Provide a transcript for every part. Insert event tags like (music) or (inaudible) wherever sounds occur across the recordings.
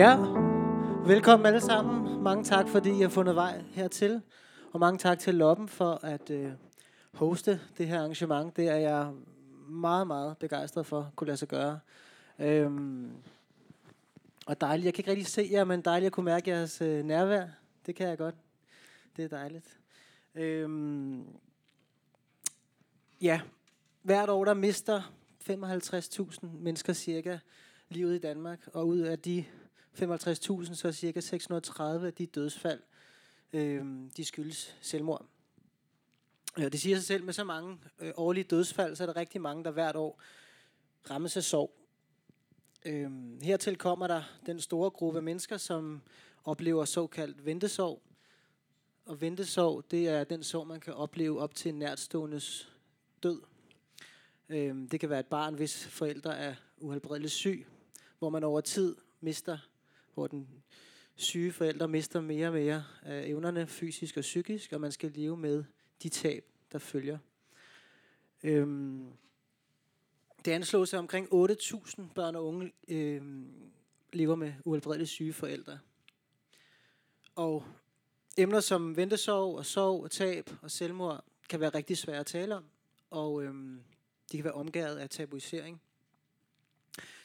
Ja, velkommen alle sammen. Mange tak, fordi I har fundet vej hertil. Og mange tak til Loppen for at øh, hoste det her arrangement. Det er jeg meget, meget begejstret for at kunne lade sig gøre. Øhm, og dejligt. Jeg kan ikke rigtig se jer, men dejligt at kunne mærke jeres øh, nærvær. Det kan jeg godt. Det er dejligt. Øhm, ja, hvert år der mister 55.000 mennesker cirka livet i Danmark, og ud af de 55.000, så cirka 630 af de dødsfald, øh, de skyldes selvmord. Ja, det siger sig selv, med så mange øh, årlige dødsfald, så er der rigtig mange, der hvert år rammes af sorg. Øh, hertil kommer der den store gruppe mennesker, som oplever såkaldt ventesorg. Og ventesorg, det er den sorg, man kan opleve op til en nærtståendes død. Øh, det kan være et barn, hvis forældre er uhelbredeligt syg, hvor man over tid mister, hvor den syge forældre mister mere og mere af evnerne fysisk og psykisk, og man skal leve med de tab, der følger. Øhm, det anslås, at omkring 8.000 børn og unge øhm, lever med uhelbredeligt syge forældre. Og emner som ventesorg og sorg og tab og selvmord kan være rigtig svære at tale om, og øhm, de kan være omgået af tabuisering.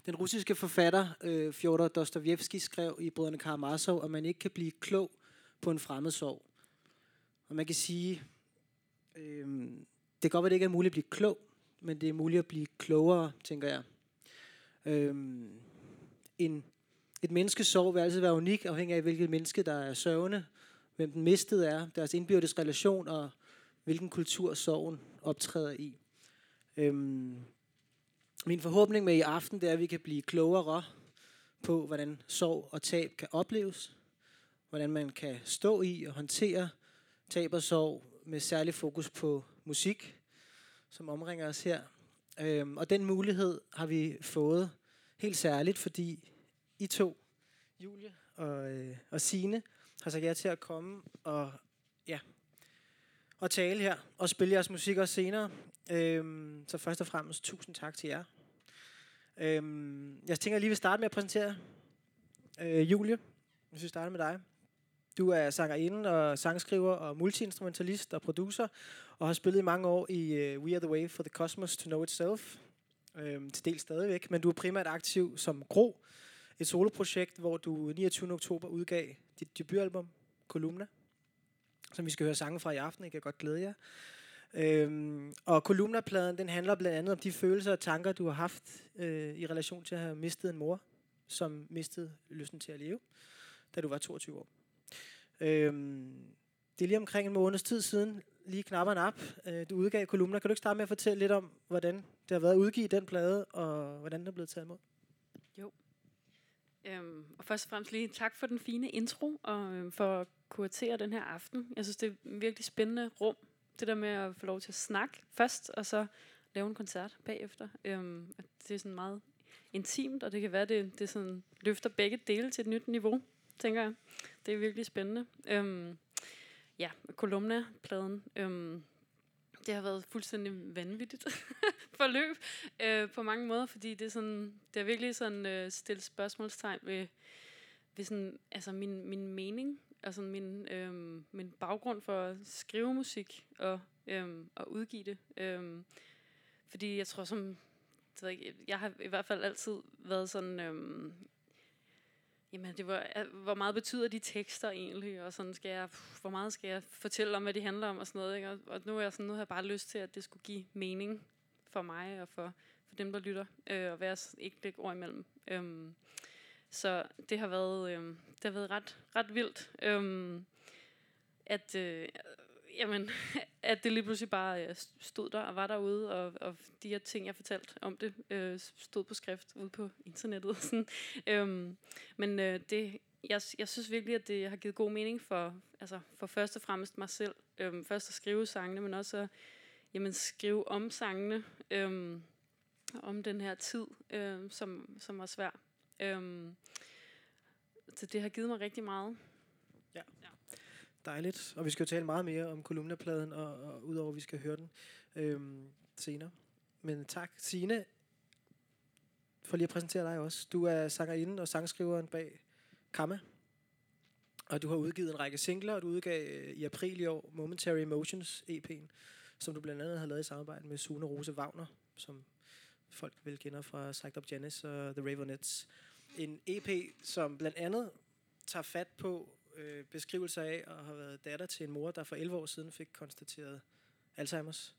Den russiske forfatter øh, Fjodor Dostojevski skrev i Brødrene Karamazov, at man ikke kan blive klog på en fremmed sorg. Og man kan sige, øh, det kan godt være, det ikke er muligt at blive klog, men det er muligt at blive klogere, tænker jeg. Øh, en, et menneskes sorg vil altid være unik, afhængig af hvilket menneske, der er sørgende, hvem den mistede er, deres indbyrdes relation og hvilken kultur sorgen optræder i. Øhm, min forhåbning med i aften, det er, at vi kan blive klogere på, hvordan sorg og tab kan opleves. Hvordan man kan stå i og håndtere tab og sorg med særlig fokus på musik, som omringer os her. Øhm, og den mulighed har vi fået helt særligt, fordi I to, Julie og, øh, og Sine, har sagt ja til at komme og, ja, og tale her og spille jeres musik også senere. Øhm, så først og fremmest tusind tak til jer. Øhm, jeg tænker lige, vil starte med at præsentere øh, Julie. Hvis vi starter med dig. Du er sangerinde og sangskriver og multiinstrumentalist og producer, og har spillet i mange år i øh, We Are The Way for the Cosmos to Know Itself. Øhm, til del stadigvæk, men du er primært aktiv som Gro, et soloprojekt, hvor du 29. oktober udgav dit debutalbum, Kolumna, som vi skal høre sange fra i aften. Jeg kan godt glæde jer. Øhm, og kolumnapladen, den handler blandt andet om de følelser og tanker, du har haft øh, i relation til at have mistet en mor, som mistede lysten til at leve, da du var 22 år. Øhm, det er lige omkring en måneds tid siden, lige knapper op, øh, du udgav kolumner. Kan du ikke starte med at fortælle lidt om, hvordan det har været at udgive den plade, og hvordan den er blevet taget imod? Jo. Øhm, og først og fremmest lige tak for den fine intro, og øhm, for at kuratere den her aften. Jeg synes, det er et virkelig spændende rum, det der med at få lov til at snakke først, og så lave en koncert bagefter. Øhm, det er sådan meget intimt, og det kan være, det, det sådan løfter begge dele til et nyt niveau, tænker jeg. Det er virkelig spændende. Øhm, ja, Kolumna-pladen. Øhm, det har været fuldstændig vanvittigt (laughs) forløb øh, på mange måder, fordi det er, sådan, det er virkelig sådan øh, stillet spørgsmålstegn ved, ved sådan, altså min, min mening altså min, øhm, min baggrund for at skrive musik og, øhm, og udgive det. Øhm, fordi jeg tror som, jeg, jeg har i hvert fald altid været sådan, øhm, jamen det var, hvor meget betyder de tekster egentlig, og sådan skal jeg, hvor meget skal jeg fortælle om, hvad de handler om og sådan noget, ikke? Og, og nu, er jeg sådan, nu har jeg bare lyst til, at det skulle give mening for mig og for, for dem, der lytter, øh, og være ikke lægge ord imellem. Øhm, så det har været, øh, det har været ret, ret vildt, øh, at, øh, jamen, (laughs) at det lige pludselig bare øh, stod der og var derude, og, og de her ting, jeg fortalte om det, øh, stod på skrift ude på internettet. Sådan. (laughs) Øh, men øh, det, jeg, jeg synes virkelig, at det har givet god mening for, altså, for først og fremmest mig selv. Øhm, først at skrive sangene, men også at jamen, skrive om sangene, øhm, om den her tid, øh, som, som var svær. Øhm, så det har givet mig rigtig meget. Ja. ja. Dejligt. Og vi skal jo tale meget mere om kolumnepladen, og, og udover at vi skal høre den øhm, senere. Men tak, Signe, for lige at præsentere dig også. Du er sangerinde og sangskriveren bag Kamma. Og du har udgivet en række singler, og du udgav øh, i april i år Momentary Emotions EP'en, som du blandt andet har lavet i samarbejde med Sune Rose Wagner, som folk vel kender fra Psyched Up Janice og The Ravenettes. En EP, som blandt andet tager fat på øh, beskrivelser af at have været datter til en mor, der for 11 år siden fik konstateret Alzheimer's.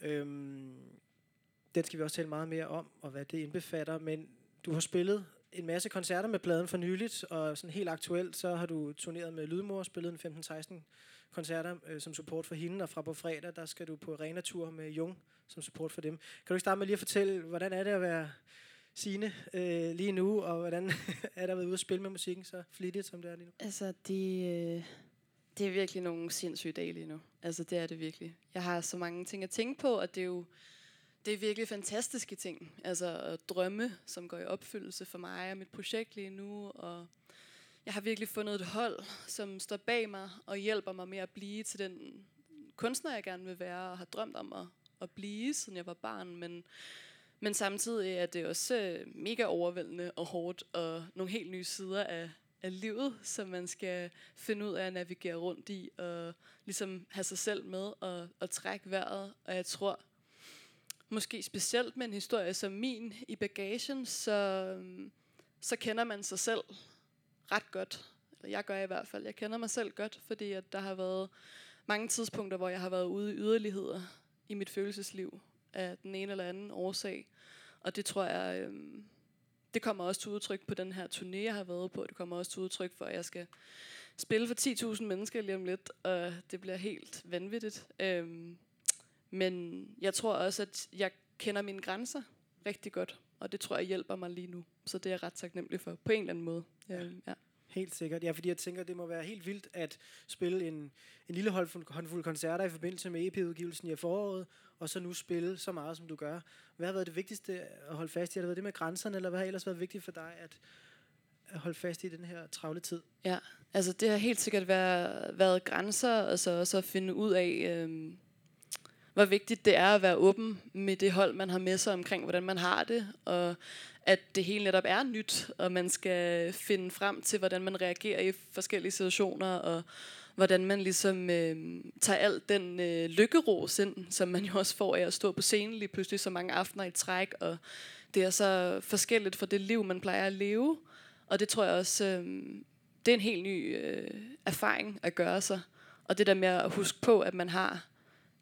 Øhm, den skal vi også tale meget mere om, og hvad det indbefatter, men du har spillet en masse koncerter med pladen for nyligt, og sådan helt aktuelt, så har du turneret med Lydmor, spillet en 15-16 koncerter øh, som support for hende, og fra på fredag, der skal du på arena-tur med Jung som support for dem. Kan du ikke starte med lige at fortælle, hvordan er det at være Signe øh, lige nu, og hvordan (laughs) er der været ude at spille med musikken så flittigt, som det er lige nu? Altså, det, øh, det er virkelig nogle sindssyge dage lige nu. Altså, det er det virkelig. Jeg har så mange ting at tænke på, og det er jo det er virkelig fantastiske ting. Altså drømme, som går i opfyldelse for mig og mit projekt lige nu. Og jeg har virkelig fundet et hold, som står bag mig og hjælper mig med at blive til den kunstner, jeg gerne vil være og har drømt om at, at blive, siden jeg var barn. Men, men samtidig er det også øh, mega overvældende og hårdt og nogle helt nye sider af, af livet, som man skal finde ud af at navigere rundt i og ligesom have sig selv med og, og trække vejret. Og jeg tror, måske specielt med en historie som min i bagagen, så, så kender man sig selv ret godt. Eller jeg gør i hvert fald. Jeg kender mig selv godt, fordi at der har været mange tidspunkter, hvor jeg har været ude i yderligheder i mit følelsesliv af den ene eller anden årsag. Og det tror jeg, øhm, det kommer også til udtryk på den her turné, jeg har været på. Det kommer også til udtryk for, at jeg skal spille for 10.000 mennesker lige om lidt, og det bliver helt vanvittigt. Øhm, men jeg tror også, at jeg kender mine grænser rigtig godt, og det tror jeg hjælper mig lige nu. Så det er jeg ret taknemmelig for, på en eller anden måde. Ja, ja. Helt sikkert. Ja, fordi jeg tænker, det må være helt vildt at spille en, en lille håndfuld, håndfuld koncerter i forbindelse med EP-udgivelsen i foråret, og så nu spille så meget, som du gør. Hvad har været det vigtigste at holde fast i? Har det været det med grænserne, eller hvad har ellers været vigtigt for dig at, at holde fast i den her travle tid? Ja, altså det har helt sikkert været, været grænser, og så også at finde ud af, øhm, hvor vigtigt det er at være åben med det hold, man har med sig omkring, hvordan man har det, og at det hele netop er nyt, og man skal finde frem til, hvordan man reagerer i forskellige situationer, og hvordan man ligesom øh, tager alt den øh, lykkeros ind, som man jo også får af at stå på scenen lige pludselig så mange aftener i træk, og det er så forskelligt fra det liv, man plejer at leve, og det tror jeg også, øh, det er en helt ny øh, erfaring at gøre sig, og det der med at huske på, at man har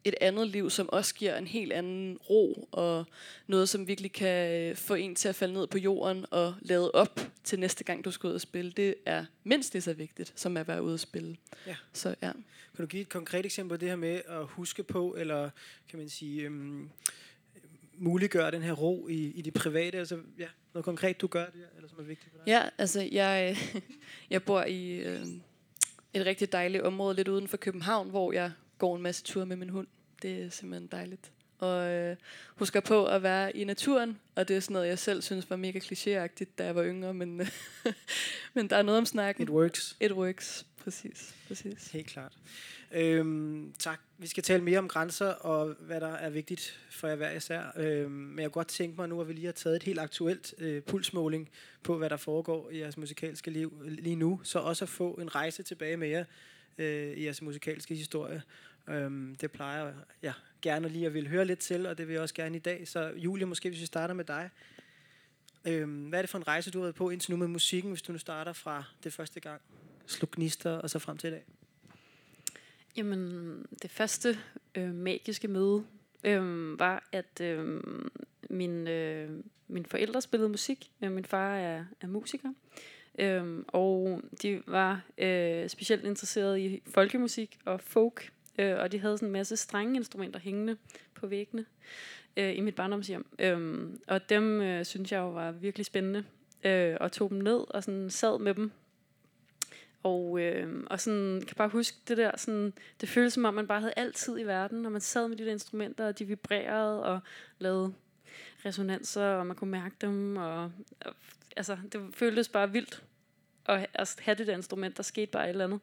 et andet liv, som også giver en helt anden ro, og noget, som virkelig kan øh, få en til at falde ned på jorden og lade op til næste gang, du skal ud og spille. Det er mindst lige så vigtigt, som at være ude og spille. Ja. Så ja. Kan du give et konkret eksempel på det her med at huske på, eller kan man sige, øhm, muliggøre den her ro i, i det private? Altså, ja, noget konkret, du gør det, eller som er vigtigt for dig? Ja, altså jeg, (laughs) jeg bor i øh, et rigtig dejligt område lidt uden for København, hvor jeg går en masse ture med min hund. Det er simpelthen dejligt. Og øh, husker på at være i naturen, og det er sådan noget, jeg selv synes var mega klichéagtigt, da jeg var yngre, men, (laughs) men der er noget om snakken. It works. It works, præcis. præcis. Helt klart. Øhm, tak. Vi skal tale mere om grænser og hvad der er vigtigt for jer hver især. Øhm, men jeg kunne godt tænke mig nu, at vi lige har taget et helt aktuelt øh, pulsmåling på, hvad der foregår i jeres musikalske liv lige nu. Så også at få en rejse tilbage med jer øh, i jeres musikalske historie. Øhm, det plejer jeg gerne lige at vil høre lidt til, og det vil jeg også gerne i dag. Så Julie, måske hvis vi starter med dig. Øhm, hvad er det for en rejse, du har været på indtil nu med musikken, hvis du nu starter fra det første gang? Sluk gnister, og så frem til i dag. Jamen, det første øh, magiske møde øh, var, at øh, min, øh, min forældre spillede musik. Øh, min far er, er musiker. Øh, Øhm, og de var øh, specielt interesserede i folkemusik og folk. Øh, og de havde sådan en masse strengeinstrumenter hængende på væggene øh, i mit barndomshjem. Øhm, og dem øh, synes jeg jo var virkelig spændende. Øh, og tog dem ned og sådan sad med dem og, øh, og sådan, kan bare huske det der, sådan, det føles som om, man bare havde altid i verden, når man sad med de der instrumenter, og de vibrerede og lavede resonanser, og man kunne mærke dem, og, og altså, det føltes bare vildt at, at have det der instrument, der skete bare et eller andet.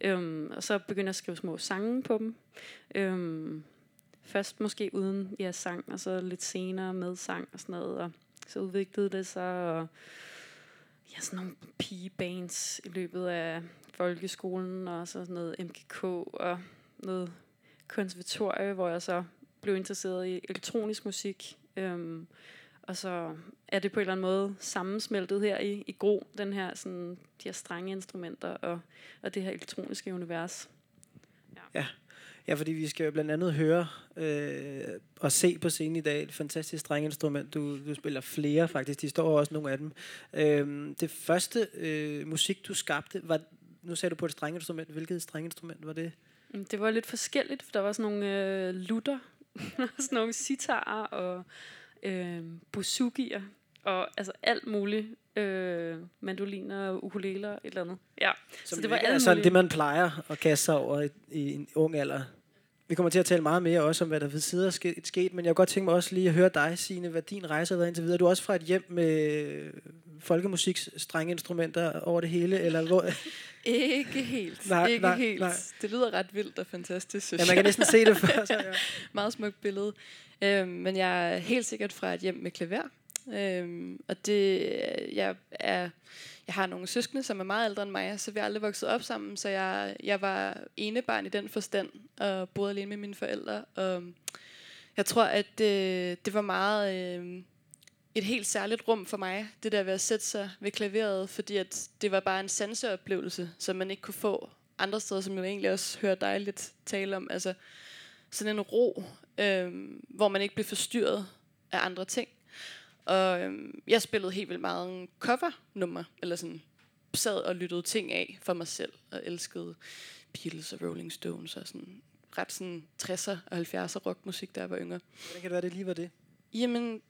Øhm, og så begyndte jeg at skrive små sange på dem. Øhm, først måske uden ja, sang, og så lidt senere med sang og sådan noget, og så udviklede det sig, og ja, sådan nogle pigebands i løbet af folkeskolen, og så sådan noget MGK og noget konservatorie, hvor jeg så blev interesseret i elektronisk musik. Øhm, og så er det på en eller anden måde sammensmeltet her i, i Gro, den her, sådan, de her strenge instrumenter og, og det her elektroniske univers. Ja, fordi vi skal jo blandt andet høre øh, og se på scenen i dag et fantastisk strenginstrument. Du, du spiller flere faktisk, de står også nogle af dem. Øh, det første øh, musik, du skabte, var, nu sagde du på et strenginstrument. Hvilket strenginstrument var det? Mm, Det var lidt forskelligt, for der var sådan nogle øh, lutter, (laughs) sådan nogle sitarer og øh, buzukier, og altså alt muligt. Øh, mandoliner, ukuleler, et eller andet. Ja, Som så det var sådan mulige. det, man plejer at kaste sig over i, i en ung alder. Vi kommer til at tale meget mere også om, hvad der ved siden er sket, sket, men jeg kunne godt tænke mig også lige at høre dig, Signe, hvad din rejse har været indtil videre. Du er også fra et hjem med folkemusiks strenge instrumenter over det hele, eller hvor? (laughs) Ikke helt. Nej, ikke nej, helt. nej. Det lyder ret vildt og fantastisk, synes Ja, man kan næsten se det for sig. Ja. (laughs) Meget smukt billede. Øhm, men jeg er helt sikkert fra et hjem med klaver. Øhm, og det, jeg er, jeg har nogle søskende, som er meget ældre end mig, så vi er aldrig vokset op sammen, så jeg, jeg var enebarn i den forstand, og boede alene med mine forældre. Og jeg tror, at øh, det var meget øh, et helt særligt rum for mig, det der ved at sætte sig ved klaveret, fordi at det var bare en sanseoplevelse, som man ikke kunne få andre steder, som jeg egentlig også hører dig lidt tale om. Altså sådan en ro, øh, hvor man ikke blev forstyrret af andre ting. Og øhm, jeg spillede helt vildt meget cover-nummer, eller sådan sad og lyttede ting af for mig selv, og elskede Beatles og Rolling Stones, og sådan ret sådan 60'er og 70'er rockmusik, da jeg var yngre. Hvordan kan det være, det lige var det? Jamen,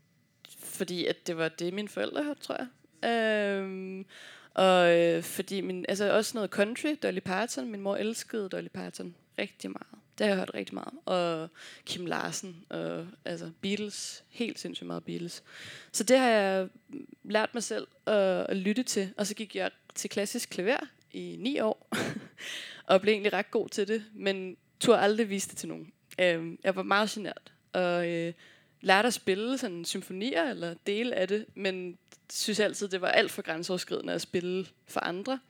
fordi at det var det, mine forældre hørte, tror jeg. Øhm, og øh, fordi min, altså også noget country, Dolly Parton. Min mor elskede Dolly Parton rigtig meget. Det har jeg hørt rigtig meget. Og Kim Larsen, og altså Beatles, helt sindssygt meget Beatles. Så det har jeg lært mig selv at, at lytte til. Og så gik jeg til klassisk klaver i ni år, (laughs) og blev egentlig ret god til det, men turde aldrig vise det til nogen. Øh, jeg var meget genert, og øh, lærte at spille sådan symfonier eller dele af det, men synes altid, det var alt for grænseoverskridende at spille for andre.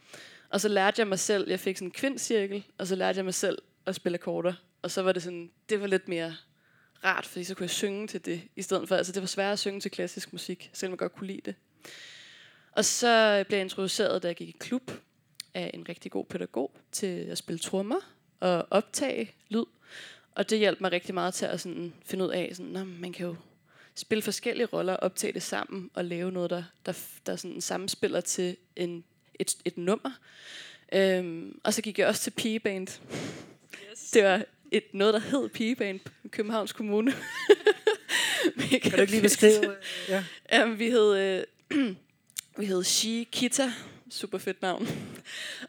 Og så lærte jeg mig selv, jeg fik sådan en kvindcirkel, og så lærte jeg mig selv og spille akkorder. Og så var det sådan, det var lidt mere rart, fordi så kunne jeg synge til det, i stedet for, altså det var svært at synge til klassisk musik, selvom jeg godt kunne lide det. Og så blev jeg introduceret, da jeg gik i klub, af en rigtig god pædagog til at spille trommer og optage lyd. Og det hjalp mig rigtig meget til at sådan finde ud af, sådan, at man kan jo spille forskellige roller, optage det sammen og lave noget, der, der, der sådan samspiller til en, et, et nummer. Øhm, og så gik jeg også til pigeband. Det var et, noget, der hed pigeband i Københavns Kommune. (laughs) Kan du ikke lige beskrive? øh, Ja. (laughs) Jamen, vi hed, øh, (clears throat) vi hed She Kita. Super fedt navn.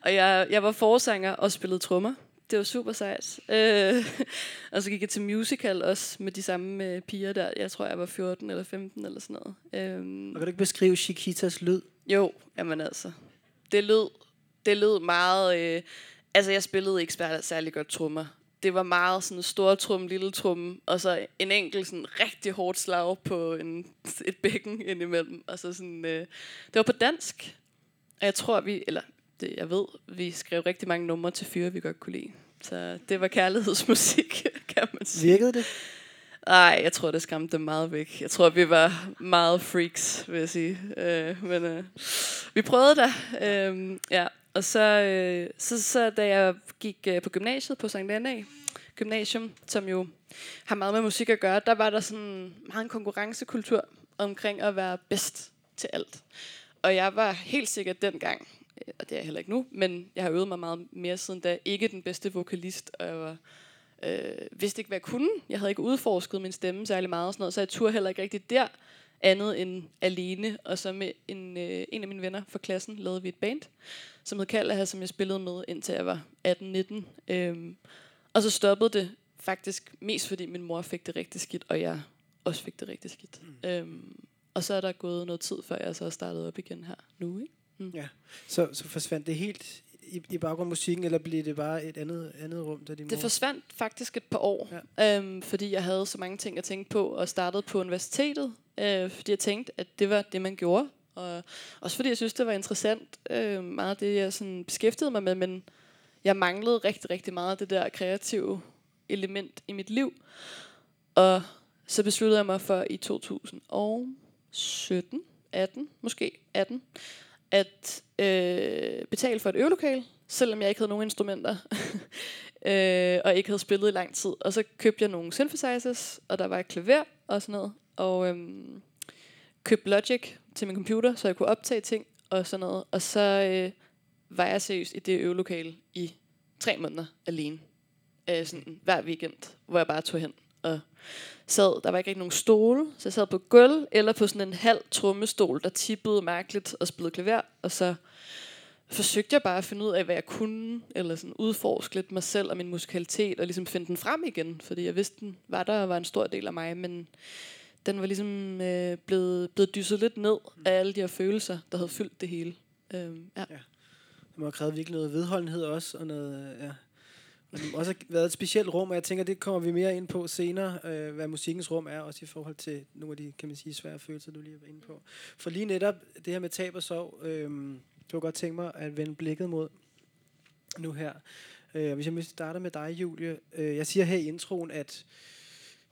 Og jeg, jeg var forsanger og spillede trommer. Det var super sejt. Øh, (laughs) og så gik jeg til musical også med de samme øh, piger der. Jeg tror, jeg var 14 eller 15 eller sådan noget. Øhm, Og kan du ikke beskrive Chiquitas lyd? jo, jamen altså. Det lød, det lød meget... Øh, altså, jeg spillede ikke sær- særlig godt trommer. Det var meget sådan stor trum, lille trum, og så en enkelt sådan rigtig hårdt slag på en, et bækken indimellem. Og så sådan, øh, det var på dansk. Og jeg tror, vi... Eller det, jeg ved, vi skrev rigtig mange numre til fyre, vi godt kunne lide. Så det var kærlighedsmusik, (laughs) kan man sige. Virkede det? Nej, jeg tror, det skræmte dem meget væk. Jeg tror, vi var meget freaks, vil jeg sige. Øh, men øh, vi prøvede da. Øh, ja. Og så, øh, så, så da jeg gik øh, på gymnasiet på Sankt Anna Gymnasium, som jo har meget med musik at gøre, der var der sådan meget en konkurrencekultur omkring at være bedst til alt. Og jeg var helt sikkert dengang, øh, og det er jeg heller ikke nu, men jeg har øvet mig meget mere siden da, ikke den bedste vokalist, og jeg var øh, vidste ikke, hvad jeg kunne. Jeg havde ikke udforsket min stemme særlig meget, og sådan noget, så jeg turde heller ikke rigtig der andet end alene. Og så med en, øh, en af mine venner fra klassen lavede vi et band, som hed Kalaha, som jeg spillede med, indtil jeg var 18-19. Øhm, og så stoppede det faktisk mest, fordi min mor fik det rigtig skidt, og jeg også fik det rigtig skidt. Mm. Øhm, og så er der gået noget tid, før jeg så startet op igen her nu, ikke? Så, så forsvandt det helt i, i baggrund af musikken, eller blev det bare et andet, andet rum, da din mor... Det forsvandt faktisk et par år, ja. øhm, fordi jeg havde så mange ting at tænke på, og startede på universitetet, øh, fordi jeg tænkte, at det var det, man gjorde, Og også fordi jeg synes, det var interessant, øh, meget af det, jeg sådan beskæftigede mig med, men jeg manglede rigtig, rigtig meget af det der kreative element i mit liv. Og så besluttede jeg mig for i 2017, 18, måske 18, at øh, betale for et øvelokale, selvom jeg ikke havde nogen instrumenter, (laughs) øh, og ikke havde spillet i lang tid. Og så købte jeg nogle synthesizers, og der var et klaver og sådan noget, og øh, købte Logic til min computer, så jeg kunne optage ting og sådan noget. Og så øh, var jeg seriøst i det øvelokale i tre måneder alene. Øh, sådan hver weekend, hvor jeg bare tog hen og sad. Der var ikke rigtig nogen stole, så jeg sad på gulv eller på sådan en halv trummestol, der tippede mærkeligt og spillede klaver. Og så forsøgte jeg bare at finde ud af, hvad jeg kunne, eller sådan udforske lidt mig selv og min musikalitet, og ligesom finde den frem igen, fordi jeg vidste, den var der og var en stor del af mig, men den var ligesom øh, blevet, blevet dysset lidt ned af alle de her følelser, der havde fyldt det hele. Øhm, ja. Det må have krævet virkelig noget vedholdenhed også, og noget, ja. Og det må også har været et specielt rum, og jeg tænker, det kommer vi mere ind på senere, øh, hvad musikkens rum er, også i forhold til nogle af de, kan man sige, svære følelser, du lige har været inde på. For lige netop det her med tab og sorg, øh, du kunne godt tænke mig at vende blikket mod nu her. Øh, hvis jeg starter med dig, Julie. Øh, jeg siger her i introen, at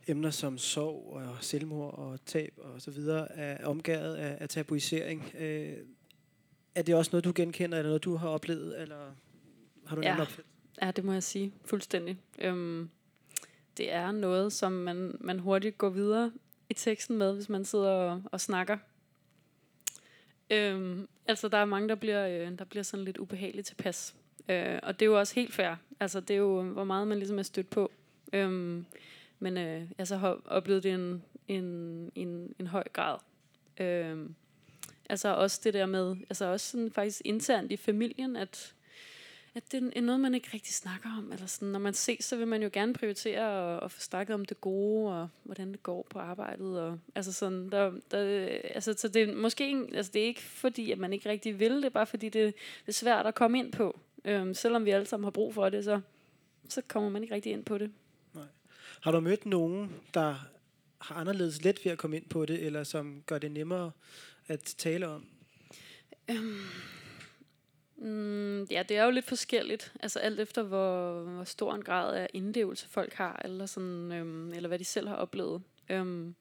emner som sorg og selvmord og tab og så videre er omgivet af, af tabuisering. Øh, er det også noget, du genkender, eller noget, du har oplevet, eller har du Ja. en opfattelse? Ja, det må jeg sige. Fuldstændig. Øhm, det er noget, som man, man hurtigt går videre i teksten med, hvis man sidder og, og snakker. Øhm, altså, der er mange, der bliver, øh, der bliver sådan lidt ubehageligt tilpas. Øh, og det er jo også helt fair. Altså, det er jo, hvor meget man ligesom er stødt på. Øhm, men øh, jeg så har oplevet det en, en, en, en høj grad. Øhm, altså også det der med, altså også sådan faktisk internt i familien, at at det er noget, man ikke rigtig snakker om. Eller sådan, når man ses, så vil man jo gerne prioritere at, få snakket om det gode, og hvordan det går på arbejdet. Og, altså sådan, der, der, altså, så det er måske ikke, altså, det er ikke fordi, at man ikke rigtig vil det, bare fordi det, det er svært at komme ind på. Øhm, selvom vi alle sammen har brug for det, så, så kommer man ikke rigtig ind på det. Har du mødt nogen, der har anderledes let ved at komme ind på det, eller som gør det nemmere at tale om? Mm, ja, det er jo lidt forskelligt. Altså alt efter, hvor, hvor stor en grad af indlevelse folk har, eller, sådan, øhm, eller hvad de selv har oplevet. Øhm,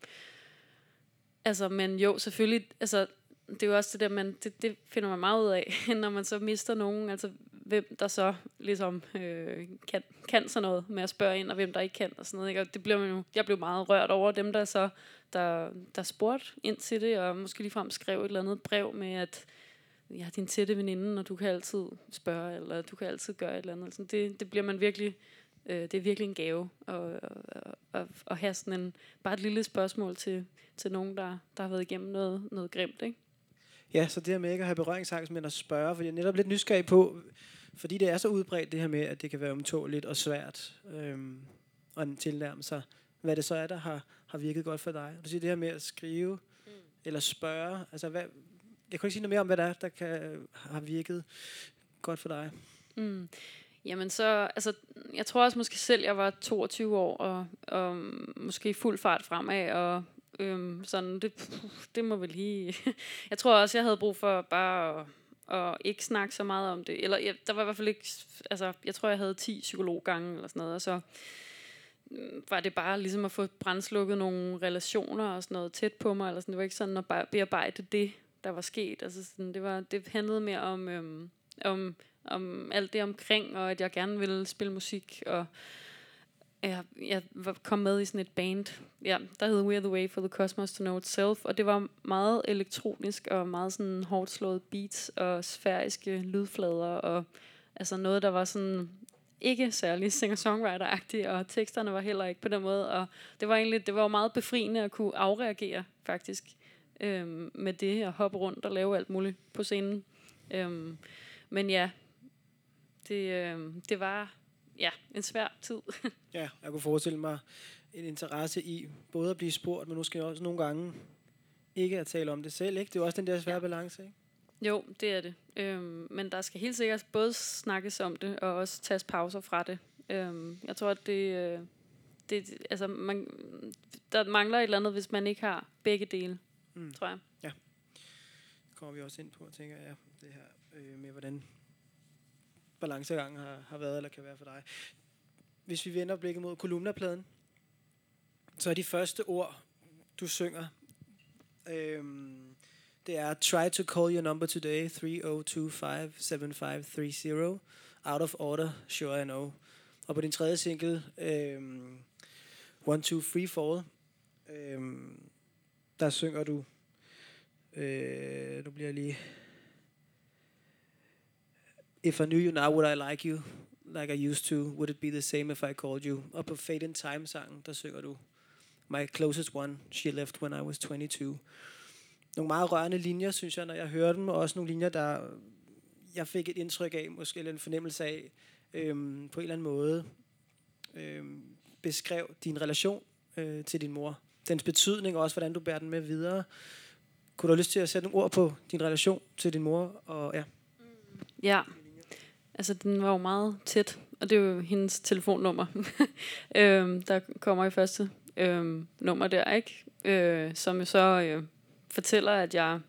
altså, men jo, selvfølgelig, altså, det er jo også det der, man, det, det finder man meget ud af, (laughs) når man så mister nogen, altså hvem der så ligesom øh, kan, kan sådan noget med at spørge ind, og hvem der ikke kan, og sådan noget. Ikke? Og det blev man jo, jeg blev meget rørt over dem, der så, der, der spurgte ind til det, og måske ligefrem skrev et eller andet brev med, at jeg er din tætte veninde, og du kan altid spørge, eller du kan altid gøre et eller andet. Sådan, det, det bliver man virkelig, øh, det er virkelig en gave at, at, at, at have sådan en, bare et lille spørgsmål til, til nogen, der, der har været igennem noget, noget grimt, ikke? Ja, så det her med ikke at have berøringsangst, men at spørge, fordi jeg er netop lidt nysgerrig på, fordi det er så udbredt det her med, at det kan være umtåligt og svært øhm, at tilnærme sig, hvad det så er, der har, har virket godt for dig. Du siger det her med at skrive, mm. eller spørge, altså hvad, jeg kan ikke sige noget mere om, hvad der er, der kan har virket godt for dig. Mm. Jamen så, altså, jeg tror også måske selv, jeg var 22 år, og, og måske fuld fart fremad, og øhm, sådan, det, det må vel lige... (laughs) jeg tror også, jeg havde brug for bare at, at ikke snakke så meget om det. Eller jeg, der var i hvert fald ikke... Altså, jeg tror, jeg havde 10 psykologgange eller sådan noget, og så mm, var det bare ligesom at få brændslukket nogle relationer og sådan noget tæt på mig, eller sådan. det var ikke sådan at bearbejde det, der var sket. Altså sådan, det, var, det handlede mere om, øhm, om, om alt det omkring, og at jeg gerne ville spille musik, og jeg, jeg kom med i sådan et band, ja, der hed We Are The Way for the Cosmos to Know Itself, og det var meget elektronisk, og meget sådan hårdt slået beats, og sfæriske lydflader, og altså noget, der var sådan ikke særlig singer-songwriter-agtigt, og teksterne var heller ikke på den måde, og det var egentlig, det var meget befriende at kunne afreagere, faktisk, øhm, med det, og hoppe rundt og lave alt muligt på scenen. Øhm, men ja, det, øhm, det var ja, en svær tid. (laughs) Ja, jeg kunne forestille mig en interesse i både at blive spurgt, men måske også nogle gange ikke at tale om det selv. Ikke? Det er jo også den der svære ja. balance. Ikke? Jo, det er det. Øhm, men der skal helt sikkert både snakkes om det, og også tages pauser fra det. Øhm, jeg tror, at det, øh, det altså, man, der mangler et eller andet, hvis man ikke har begge dele, Mm. tror jeg. Det kommer vi også ind på, tænker jeg, det her øh, med, hvordan balancegangen har, har været eller kan være for dig. Hvis vi vender blikket mod kolumnapladen, så er de første ord, du synger, øh, det er Try to call your number today, 3025-7530. Out of order, sure I know. Og på din tredje single, øhm, One, Two, Free, Fall, øhm, der synger du, øh, nu bliver jeg lige, If I knew you now, would I like you like I used to? Would it be the same if I called you? Og på Fade in Time-sangen, der synger du, My closest one, she left when I was 22 nogle meget rørende linjer, synes jeg, når jeg hører dem, og også nogle linjer, der jeg fik et indtryk af, måske eller en fornemmelse af, øhm, på en eller anden måde, øhm, beskrev din relation øh, til din mor. Dens betydning, og også hvordan du bærer den med videre. Kunne du have lyst til at sætte nogle ord på din relation til din mor? Og, ja. Ja, altså den var jo meget tæt, og det er jo hendes telefonnummer, (laughs) øhm, der kommer i første øhm, nummer der, ikke? Øh, som så øh, fortæller, at jeg,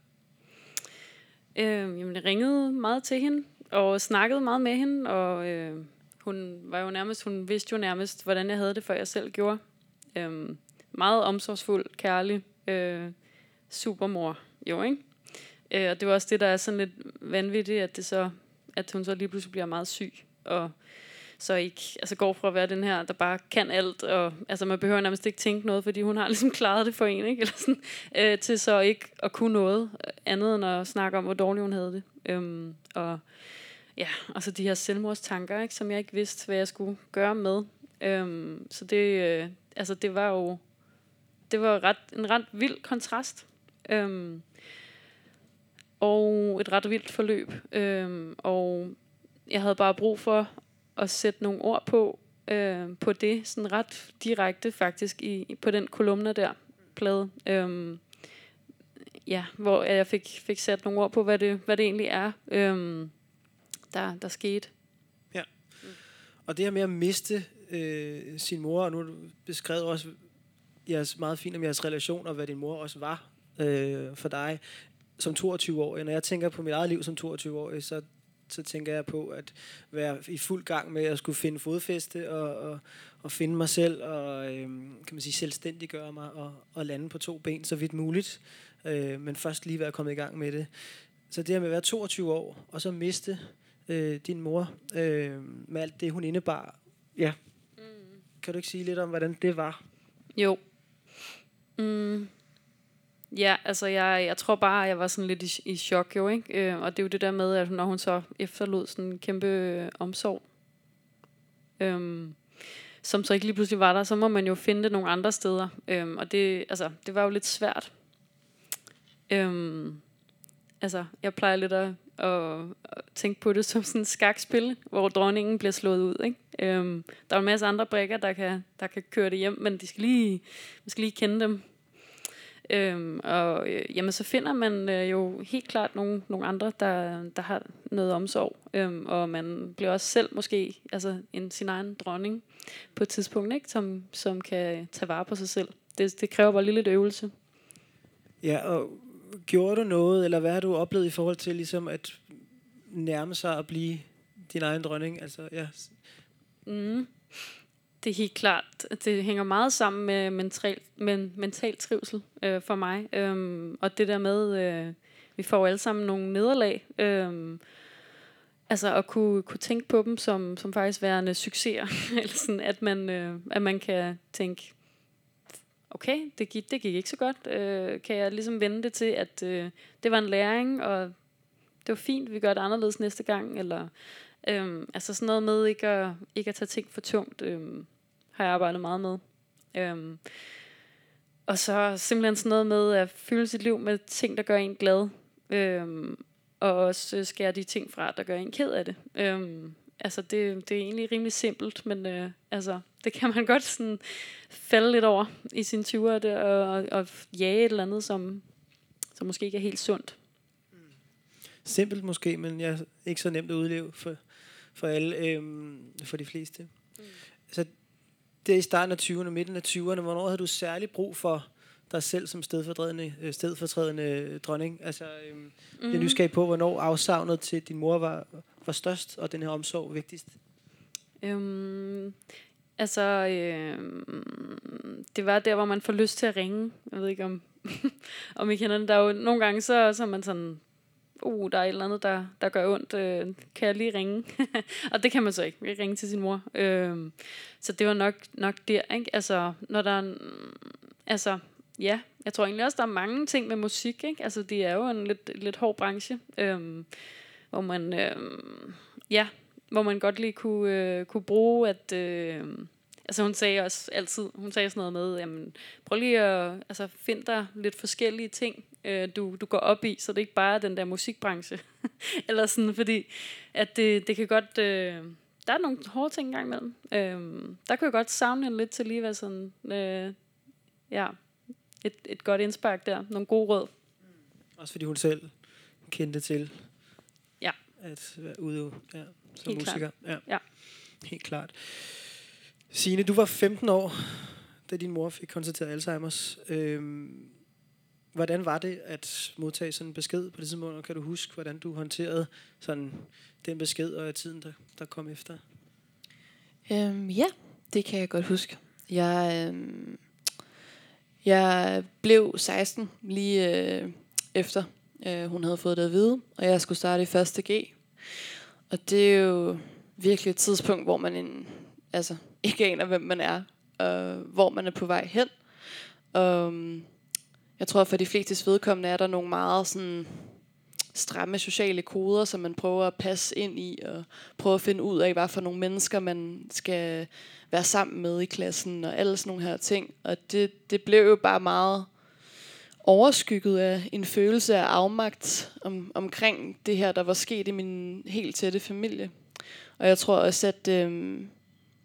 øh, jamen, jeg ringede meget til hende, og snakkede meget med hende, og øh, hun var jo nærmest, hun vidste jo nærmest, hvordan jeg havde det, før jeg selv gjorde. Øh, meget omsorgsfuld, kærlig, øh, supermor, jo, ikke? Øh, og det var også det, der er sådan lidt vanvittigt, at, det så, at hun så lige pludselig bliver meget syg, og så ikke altså går fra at være den her, der bare kan alt, og altså man behøver nærmest ikke tænke noget, fordi hun har (laughs) ligesom klaret det for en, ikke? Eller sådan, øh, til så ikke at kunne noget andet end at snakke om, hvor dårligt hun havde det. Øhm, og ja, og så de her selvmordstanker, ikke, som jeg ikke vidste, hvad jeg skulle gøre med. Øhm, så det, øh, altså det var jo, det var ret, en ret vild kontrast. Øhm, og et ret vildt forløb. Øhm, og jeg havde bare brug for at sætte nogle ord på, øh, på det, sådan ret direkte faktisk, i, på den kolumne der, plade. Øhm, ja, hvor jeg fik, fik sat nogle ord på, hvad det, hvad det egentlig er, øhm, der, der skete. Ja. Og det her med at miste øh, sin mor, og nu beskrev også jeres, meget fint om jeres relation, og hvad din mor også var øh, for dig som 22-årig. Når jeg tænker på mit eget liv som 22-årig, så så tænker jeg på at være i fuld gang med at skulle finde fodfæste og, og, og finde mig selv og øhm, kan man sige selvstændiggøre mig og, og lande på to ben så vidt muligt. Øh, men først lige være kommet i gang med det. Så det her med at være 22 år og så miste øh, din mor øh, med alt det hun indebar. Ja. Mm. Kan du ikke sige lidt om hvordan det var? Jo. Mm. Ja, altså jeg, jeg tror bare, at jeg var sådan lidt i, i chok jo, ikke? Øh, og det er jo det der med, at når hun så efterlod sådan en kæmpe øh, omsorg, øh, som så ikke lige pludselig var der, så må man jo finde det nogle andre steder. Øh, og det, altså, det var jo lidt svært. Øh, altså, jeg plejer lidt at, at, at tænke på det som sådan et skakspil, hvor dronningen bliver slået ud, ikke? Øhm, der er en masse andre brækker, der kan, der kan køre det hjem, men de skal lige, man skal lige kende dem. Øhm, og øh, jamen, så finder man øh, jo helt klart nogle, nogle andre, der, der har noget omsorg. Øhm, og man bliver også selv måske altså en, sin egen dronning på et tidspunkt, ikke? Som, som kan tage vare på sig selv. Det, det kræver bare lige lidt øvelse. Ja, og gjorde du noget, eller hvad har du oplevet i forhold til ligesom at nærme sig at blive din egen dronning? Altså, ja. Mm det er helt klart. Det hænger meget sammen med mental, med mental trivsel øh, for mig. Øhm, og det der med, øh, vi får alle sammen nogle nederlag. Øh, altså at kunne, kunne tænke på dem som, som faktisk værende succeser. (laughs) Eller sådan, at man, øh, at man kan tænke, okay, det gik, det gik ikke så godt. Øh, kan jeg ligesom vende det til, at øh, det var en læring, og det var fint, vi gør det anderledes næste gang. Eller øh, altså sådan noget med ikke at, ikke at tage ting for tungt. øh, har jeg arbejdet meget med. Øh, og så simpelthen sådan noget med at fylde sit liv med ting, der gør en glad. Øhm, og også skære de ting fra, der gør en ked af det. Øhm, altså det, det er egentlig rimelig simpelt, men øh, altså, det kan man (laughs) godt sådan falde lidt over i sin ture det, og, og jage et eller andet, som, som måske ikke er helt sundt. Simpelt måske, men ja, ikke så nemt at udleve for, for alle, øhm, for de fleste. Mm. Så det er i starten af 20'erne, midten af 20'erne. Hvornår havde du særlig brug for dig selv som stedfortrædende, øh, stedfortrædende dronning? Altså, øhm, mm. jeg er Mhm. nysgerrig på, hvornår afsavnet til din mor var, var størst, og den her omsorg vigtigst. Øhm, altså, øhm, det var der, hvor man får lyst til at ringe. Jeg ved ikke, om, (laughs) om I kender det. Der er jo nogle gange, så, så er man sådan, uh, der er et eller andet, der, der gør ondt. Øh, kan jeg lige ringe? (laughs) og det kan man så ikke. Jeg kan ringe til sin mor. Øhm, så det var nok, nok der, ikke? Altså, når der er altså, ja, jeg tror egentlig også, der er mange ting med musik, ikke? Altså, det er jo en lidt, lidt hård branche, øhm, hvor man, øh, ja, hvor man godt lige kunne, øh, kunne bruge, at... Øh, altså hun sagde også altid, hun sagde sådan noget med, jamen, prøv lige at altså, finde dig lidt forskellige ting, øh, du, du går op i, så det ikke bare er den der musikbranche. (laughs) Eller sådan, fordi at det, det kan godt... Øh, der er nogle hårde ting engang imellem. Øh, der kunne jeg godt savne hende lidt til lige at være sådan... Øh, ja, et, et godt indspark der. Nogle gode råd. Også fordi hun selv kendte til at være ude ja, som Helt klart. musiker. Ja. Ja. Helt klart. Signe, du var 15 år, da din mor fik konstateret Alzheimer's. Øhm, hvordan var det at modtage sådan en besked på det tidspunkt? Og kan du huske, hvordan du håndterede sådan den besked og tiden, der, der kom efter? Øhm, ja, det kan jeg godt huske. Jeg, øhm, jeg blev 16 lige øh, efter øh, hun havde fået det at vide, og jeg skulle starte i første G. Og det er jo virkelig et tidspunkt, hvor man en, altså, ikke aner, hvem man er, og hvor man er på vej hen. Og, jeg tror, for de fleste vedkommende er der nogle meget sådan, stramme sociale koder, som man prøver at passe ind i, og prøve at finde ud af, hvad for nogle mennesker man skal være sammen med i klassen, og alle sådan nogle her ting. Og det, det blev jo bare meget overskygget af en følelse af afmagt om, omkring det her, der var sket i min helt tætte familie. Og jeg tror også, at øh,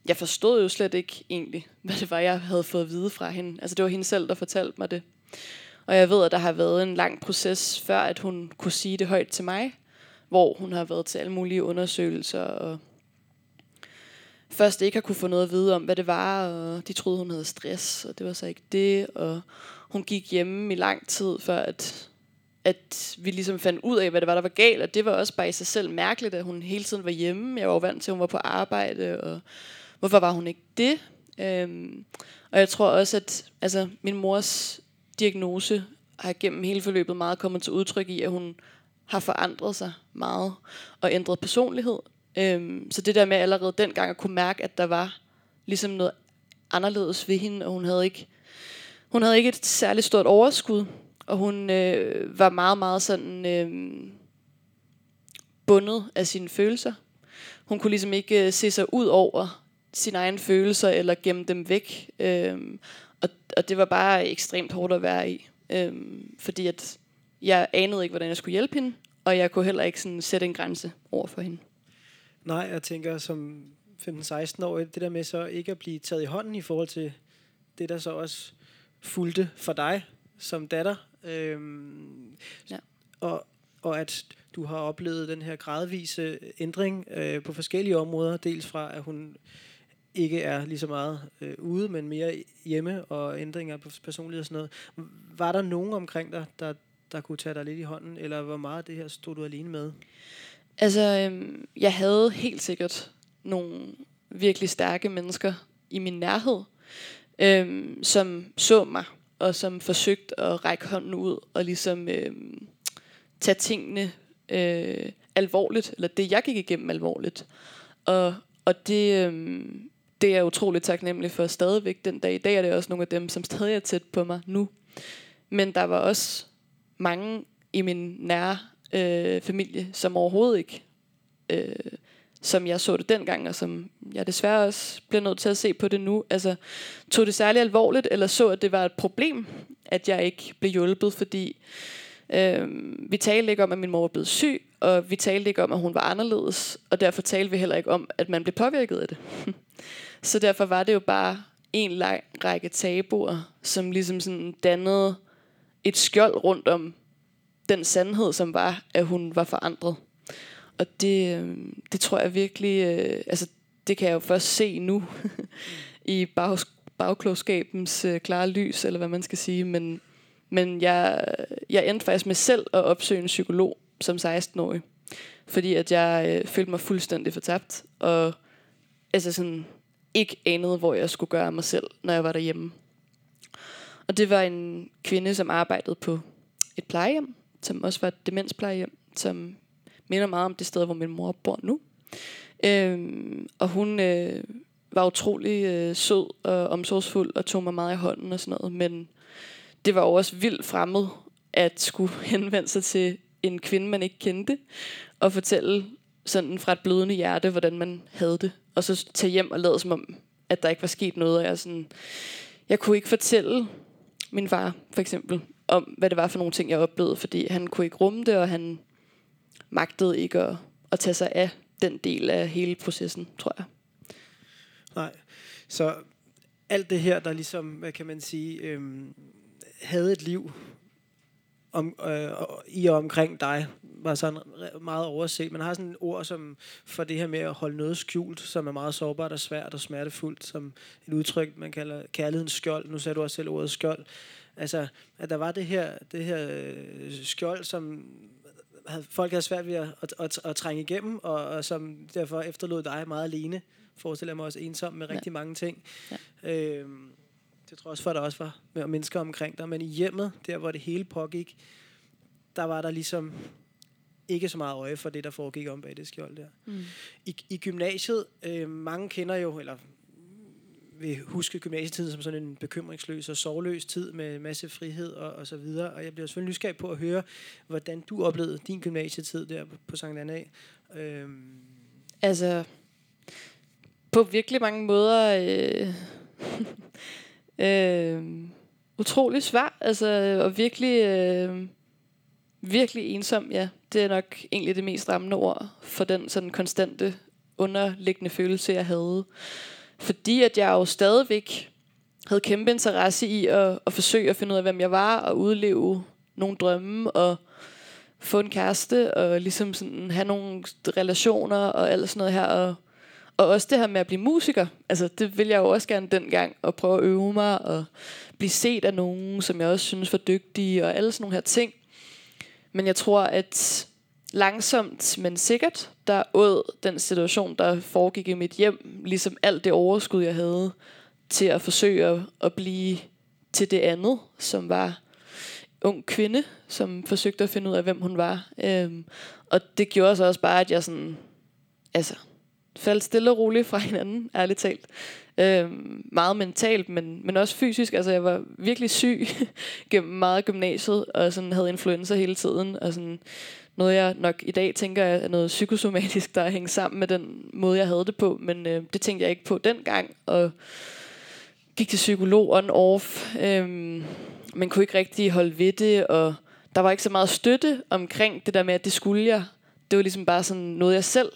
jeg forstod jo slet ikke egentlig, (laughs) hvad det var, jeg havde fået at vide fra hende. Altså det var hende selv, der fortalte mig det. Og jeg ved, at der har været en lang proces, før at hun kunne sige det højt til mig, hvor hun har været til alle mulige undersøgelser, og først ikke har kunne få noget at vide om, hvad det var, og de troede, hun havde stress, og det var så ikke det, og hun gik hjemme i lang tid, før at, at vi ligesom fandt ud af, hvad det var, der var galt, og det var også bare i sig selv mærkeligt, at hun hele tiden var hjemme. Jeg var jo vant til, at hun var på arbejde, og hvorfor var hun ikke det? Øhm, og jeg tror også, at altså, min mors diagnose har gennem hele forløbet meget kommet til udtryk i, at hun har forandret sig meget og ændret personlighed. Øhm, så det der med allerede dengang at kunne mærke, at der var ligesom noget anderledes ved hende, og hun havde ikke, hun havde ikke et særligt stort overskud, og hun øh, var meget, meget sådan øh, bundet af sine følelser. Hun kunne ligesom ikke øh, se sig ud over sine egne følelser eller gemme dem væk. Øh, og, og det var bare ekstremt hårdt at være i. Øh, fordi at jeg anede ikke, hvordan jeg skulle hjælpe hende, og jeg kunne heller ikke sådan sætte en grænse over for hende. Nej, jeg tænker som 15-16 år, det der med så ikke at blive taget i hånden i forhold til det, der så også fulgte for dig som datter. Øhm, Ja. og, og at du har oplevet den her gradvise ændring øh, på forskellige områder. Dels fra, at hun ikke er lige så meget øh, ude, men mere hjemme, og ændringer på personlighed og sådan noget. Var der nogen omkring dig, der, der kunne tage dig lidt i hånden, eller hvor meget af det her stod du alene med? Altså, øhm, jeg havde helt sikkert nogle virkelig stærke mennesker i min nærhed, øhm, som så mig, og som forsøgte at række hånden ud, og ligesom øhm, tage tingene øh, alvorligt, eller det jeg gik igennem alvorligt. Og, og det, øhm, det er jeg utroligt taknemmelig for stadigvæk den dag i dag, er det også nogle af dem, som stadig er tæt på mig nu. Men der var også mange i min nære øh, familie, som overhovedet ikke, øh, som jeg så det dengang, og som jeg desværre også bliver nødt til at se på det nu, altså tog det særligt alvorligt, eller så, at det var et problem, at jeg ikke blev hjulpet, fordi øh, vi talte ikke om, at min mor var blevet syg, og vi talte ikke om, at hun var anderledes, og derfor talte vi heller ikke om, at man blev påvirket af det. (laughs) så derfor var det jo bare en lang række tabuer, som ligesom sådan dannede et skjold rundt om den sandhed, som var, at hun var forandret. Og det, øh, det tror jeg virkelig, øh, altså det kan jeg jo først se nu (laughs) i bag, bagklogskabens øh, klare lys, eller hvad man skal sige, men, men jeg, jeg endte faktisk med selv at opsøge en psykolog som 16-årig, fordi at jeg øh, følte mig fuldstændig fortabt, og altså sådan, ikke anede, hvor jeg skulle gøre mig selv, når jeg var derhjemme. Og det var en kvinde, som arbejdede på et plejehjem, som også var et demensplejehjem, som minder meget om det sted, hvor min mor bor nu. Øhm, og hun øh, var utrolig øh, sød og omsorgsfuld og tog mig meget i hånden og sådan noget. Men det var jo også vildt fremmed at skulle (laughs) henvende sig til en kvinde, man ikke kendte, og fortælle sådan fra et blødende hjerte, hvordan man havde det. Og så tage hjem og lade som om, at der ikke var sket noget. Og jeg, sådan, jeg kunne ikke fortælle min far, for eksempel, om hvad det var for nogle ting, jeg oplevede, fordi han kunne ikke rumme det, og han magtede ikke at, at tage sig af den del af hele processen, tror jeg. Nej. Så alt det her, der ligesom, hvad kan man sige, øhm, havde et liv om, øh, i og omkring dig, var sådan meget overset. Man har sådan et ord som for det her med at holde noget skjult, som er meget sårbart og svært og smertefuldt, som et udtryk, man kalder kærlighedens skjold. Nu sagde du også selv ordet skjold. Altså, at der var det her, det her øh, skjold, som havde, folk havde svært ved at, at, at, at trænge igennem, og, og som derfor efterlod dig meget alene. Forestiller jeg mig også ensom med rigtig ja. mange ting. Ja. Øhm, det tror jeg også for, at der også var med mennesker omkring dig. Men i hjemmet, der hvor det hele pågik, der var der ligesom ikke så meget øje for det, der foregik om bag det skjold der. Mm. I, I gymnasiet, øh, mange kender jo, eller vil huske gymnasietiden som sådan en bekymringsløs og sorgløs tid med masse frihed og, og så videre. Og jeg bliver selvfølgelig nysgerrig på at høre, hvordan du oplevede din gymnasietid der på Sankt Anna. Øhm. Altså, på virkelig mange måder øh, (laughs) øh, utrolig svært, altså, og virkelig, øh, virkelig ensom, ja. Det er nok egentlig det mest rammende ord for den sådan konstante underliggende følelse, jeg havde. Fordi at jeg jo stadigvæk havde kæmpe interesse i at, at forsøge at finde ud af, hvem jeg var, og udleve nogle drømme, og få en kæreste, og ligesom sådan have nogle relationer, og alt sådan noget her, og, og også det her med at blive musiker, altså det vil jeg jo også gerne dengang, og prøve at øve mig, og blive set af nogen, som jeg også synes var dygtige, og alle sådan nogle her ting. Men jeg tror, at langsomt, men sikkert, der åd den situation, der foregik i mit hjem, ligesom alt det overskud, jeg havde, til at forsøge at, at blive til det andet, som var ung kvinde, som forsøgte at finde ud af, hvem hun var. Øhm, og det gjorde så også bare, at jeg sådan, altså, faldt stille og roligt fra (laughs) hinanden, ærligt talt. Øhm, meget mentalt, men, men også fysisk. Altså, jeg var virkelig syg (laughs) gennem meget gymnasiet, og sådan havde influenza hele tiden, og sådan noget, jeg nok i dag tænker er noget psykosomatisk, der er hængt sammen med den måde, jeg havde det på. Men øh, det tænkte jeg ikke på dengang, og gik til psykolog on-off, øh, men kunne ikke rigtig holde ved det, og der var ikke så meget støtte omkring det der med, at det skulle jeg. Det var ligesom bare sådan noget, jeg selv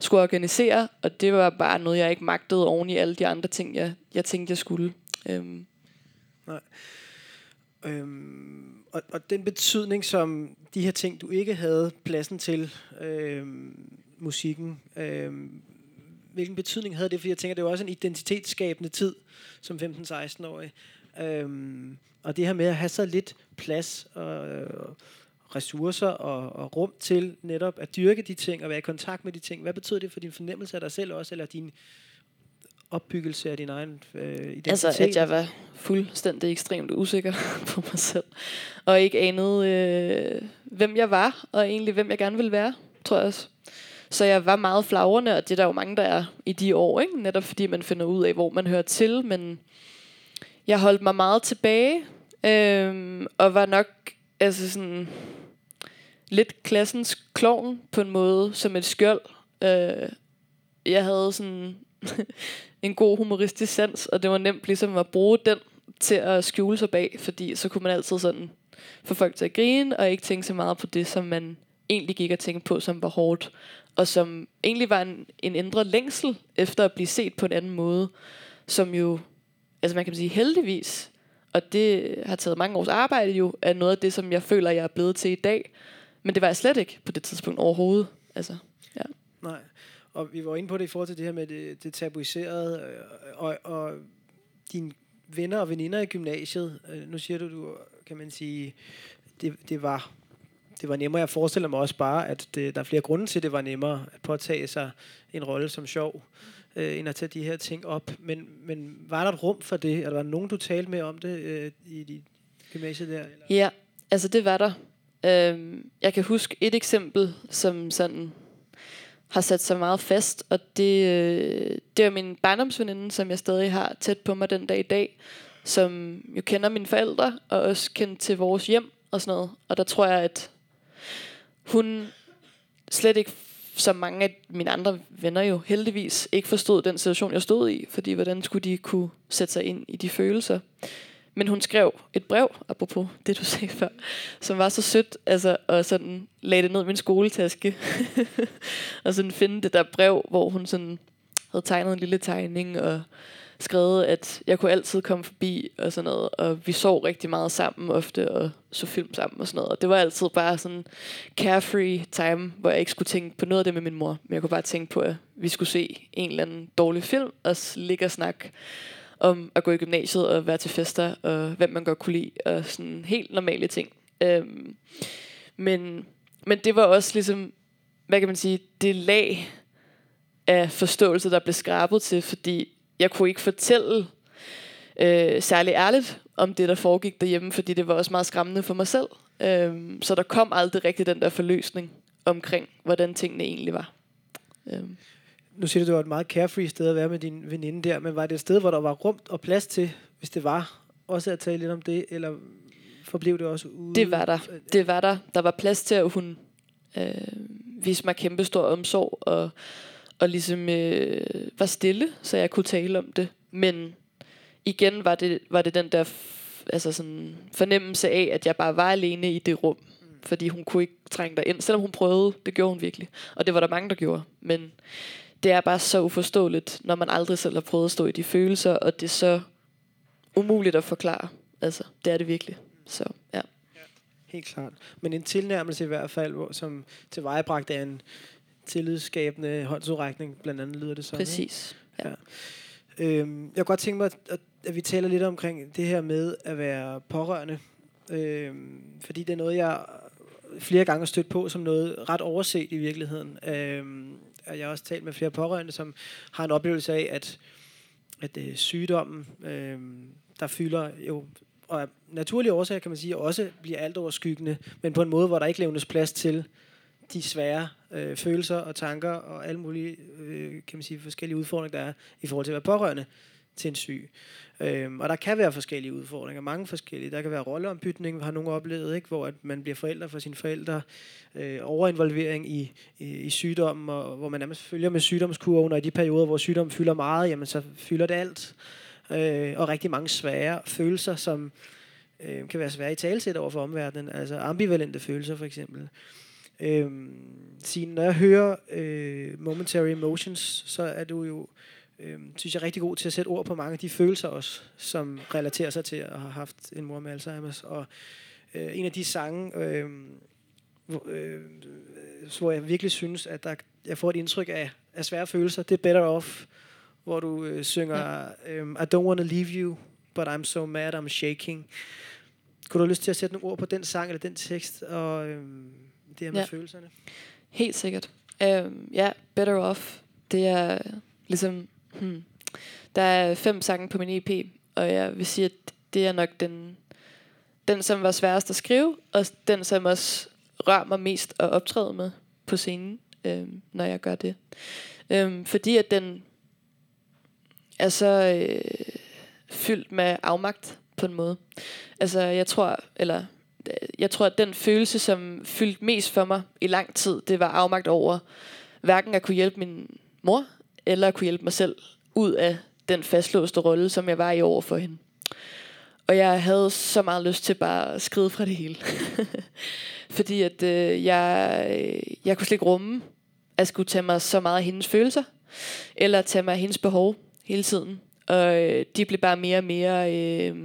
skulle organisere, og det var bare noget, jeg ikke magtede oven i alle de andre ting, jeg, jeg tænkte, jeg skulle. Øhm. Nej. Øhm, og, og den betydning, som de her ting, du ikke havde pladsen til, øh, musikken, øh, hvilken betydning havde det? For jeg tænker, det var også en identitetsskabende tid som 15-16-årig. Øh, og det her med at have så lidt plads og øh, ressourcer og, og rum til netop at dyrke de ting og være i kontakt med de ting. Hvad betyder det for din fornemmelse af dig selv også, eller din opbyggelse af din egen øh, identitet? Altså, at jeg var fuldstændig ekstremt usikker (laughs) på mig selv. Og ikke anede, øh, hvem jeg var, og egentlig hvem jeg gerne ville være, tror jeg også. Så jeg var meget flagrende, og det er der jo mange, der er i de år, ikke? netop fordi man finder ud af, hvor man hører til. Men jeg holdt mig meget tilbage, øh, og var nok altså sådan, lidt klassens klovn på en måde, som et skjold. Øh, jeg havde sådan (laughs) en god humoristisk sans, og det var nemt ligesom at bruge den til at skjule sig bag, fordi så kunne man altid sådan få folk til at grine, og ikke tænke så meget på det, som man egentlig gik og tænkte på, som var hårdt, og som egentlig var en, en ændret længsel efter at blive set på en anden måde, som jo, altså man kan sige heldigvis, og det har taget mange års arbejde jo, er noget af det, som jeg føler, jeg er blevet til i dag, men det var jeg slet ikke på det tidspunkt overhovedet. Altså, ja. Nej. Og vi var inde på det i forhold til det her med det, det tabuiserede, øh, og, og din venner og veninder i gymnasiet. Øh, nu siger du, du kan man sige, det, det var det var nemmere. Jeg forestiller mig også bare, at det, der er flere grunde til, at det var nemmere at påtage sig en rolle som sjov, øh, end at tage de her ting op. Men, men var der et rum for det? Eller var der nogen, du talte med om det øh, i dit gymnasie der? Eller? Ja, altså det var der. Øhm, jeg kan huske et eksempel, som sådan har sat sig meget fast, og det, øh, det er min barndomsveninde, som jeg stadig har tæt på mig den dag i dag, som jo kender mine forældre, og også kendt til vores hjem og sådan noget. Og der tror jeg, at hun slet ikke, som mange af mine andre venner jo heldigvis, ikke forstod den situation, jeg stod i, fordi hvordan skulle de kunne sætte sig ind i de følelser. Men hun skrev et brev, apropos det du (laughs) sagde før, som var så sødt, altså, og sådan lagde det ned i min skoletaske. (laughs) og sådan finde det der brev, hvor hun sådan havde tegnet en lille tegning, og skrevet, at jeg kunne altid komme forbi og sådan noget, og vi sov rigtig meget sammen ofte, og så film sammen og sådan noget. Og det var altid bare sådan carefree time, hvor jeg ikke skulle tænke på noget af det med min mor, men jeg kunne bare tænke på, at vi skulle se en eller anden dårlig film, og ligge og snakke om at gå i gymnasiet og være til fester, og hvem man godt kunne lide, og sådan helt normale ting. Øhm, men, men det var også ligesom, hvad kan man sige, det lag af forståelse, der blev skrabet til, fordi jeg kunne ikke fortælle øh, særlig ærligt om det, der foregik derhjemme, fordi det var også meget skræmmende for mig selv. Øhm, så der kom aldrig rigtig den der forløsning omkring, hvordan tingene egentlig var. Øhm. Nu siger du, det var et meget carefree sted at være med din veninde der, men var det et sted, hvor der var rum og plads til, hvis det var, også at tale lidt om det, eller forblev det også ude? Det var der. Det var der. Der var plads til, at hun øh, viste mig kæmpe stor omsorg, og og ligesom øh, var stille, så jeg kunne tale om det. Men igen var det, var det den der altså sådan fornemmelse af, at jeg bare var alene i det rum. Fordi hun kunne ikke trænge dig ind, selvom hun prøvede. Det gjorde hun virkelig. Og det var der mange, der gjorde. Men det er bare så uforståeligt, når man aldrig selv har prøvet at stå i de følelser, og det er så umuligt at forklare. Altså, det er det virkelig. Så, ja. Helt klart. Men en tilnærmelse i hvert fald, hvor, som tilvejebragt af en tillidsskabende håndsudrækning, blandt andet lyder det sådan. Præcis. Ja. Ja. Øhm, jeg kunne godt tænke mig, at, at vi taler lidt omkring det her med at være pårørende. Øhm, fordi det er noget, jeg flere gange har stødt på som noget ret overset i virkeligheden. Øhm, og jeg har også talt med flere pårørende, som har en oplevelse af, at, at øh, sygdommen, øh, der fylder jo og af naturlige årsager, kan man sige, også bliver alt overskyggende, men på en måde, hvor der ikke levnes plads til de svære øh, følelser og tanker og alle mulige øh, kan man sige, forskellige udfordringer, der er i forhold til at være pårørende til en syg. Øhm, og der kan være forskellige udfordringer, mange forskellige. Der kan være rolleombytning, har nogen oplevet, ikke? hvor at man bliver forældre for sine forældre, øh, overinvolvering i, i, i sygdommen, og hvor man nærmest følger med sygdomskurven, og i de perioder, hvor sygdommen fylder meget, jamen så fylder det alt. Øh, og rigtig mange svære følelser, som øh, kan være svære i talsæt over for omverdenen, altså ambivalente følelser for eksempel. Øh, Signe, når jeg hører øh, Momentary Emotions, så er du jo, øh, synes jeg, rigtig god til at sætte ord på mange af de følelser også, som relaterer sig til at have haft en mor med Alzheimer's. Og øh, en af de sange, øh, hvor, øh, hvor jeg virkelig synes, at der, jeg får et indtryk af, af svære følelser, det er Better Off, hvor du øh, synger ja. øh, I don't want to leave you, but I'm so mad, I'm shaking. Kunne du have lyst til at sætte nogle ord på den sang eller den tekst, og... Øh, det her med Ja. følelserne? Helt sikkert. Um, ja, Better Off. Det er ligesom... Hmm, der er fem sange på min EP, og jeg vil sige, at det er nok den, den som var sværest at skrive, og den, som også rører mig mest at optræde med på scenen, øh, når jeg gør det. Øh, fordi at den er så øh, fyldt med afmagt på en måde. Altså, jeg tror, eller øh, jeg tror, at den følelse, som fyldte mest for mig i lang tid, det var afmagt over hverken at kunne hjælpe min mor, eller kunne hjælpe mig selv ud af den fastlåste rolle, som jeg var i over for hende. Og jeg havde så meget lyst til bare at skride fra det hele. (laughs) Fordi at øh, jeg, øh, jeg kunne slet ikke rumme at skulle tage mig så meget af hendes følelser, eller tage mig af hendes behov hele tiden. Og øh, de blev bare mere og mere... Øh,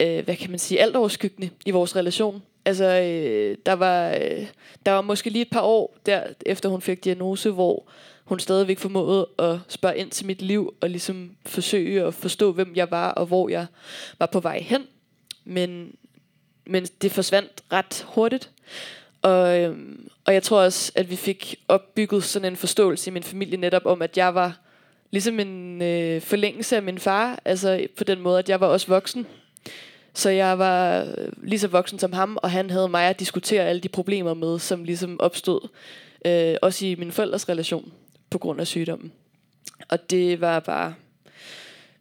øh, hvad kan man sige, alt overskyggende i vores relation. Altså, øh, der, var, øh, der var måske lige et par år, der, efter hun fik diagnose, hvor hun stadigvæk formåede at spørge ind til mit liv, og ligesom forsøge at forstå, hvem jeg var, og hvor jeg var på vej hen. Men, men det forsvandt ret hurtigt. Og, øhm, og jeg tror også, at vi fik opbygget sådan en forståelse i min familie netop om, at jeg var ligesom en øh, forlængelse af min far. Altså på den måde, at jeg var også voksen. Så jeg var øh, lige så voksen som ham, og han havde mig at diskutere alle de problemer med, som ligesom opstod. Øh, også i min forældres relation på grund af sygdommen. Og det var bare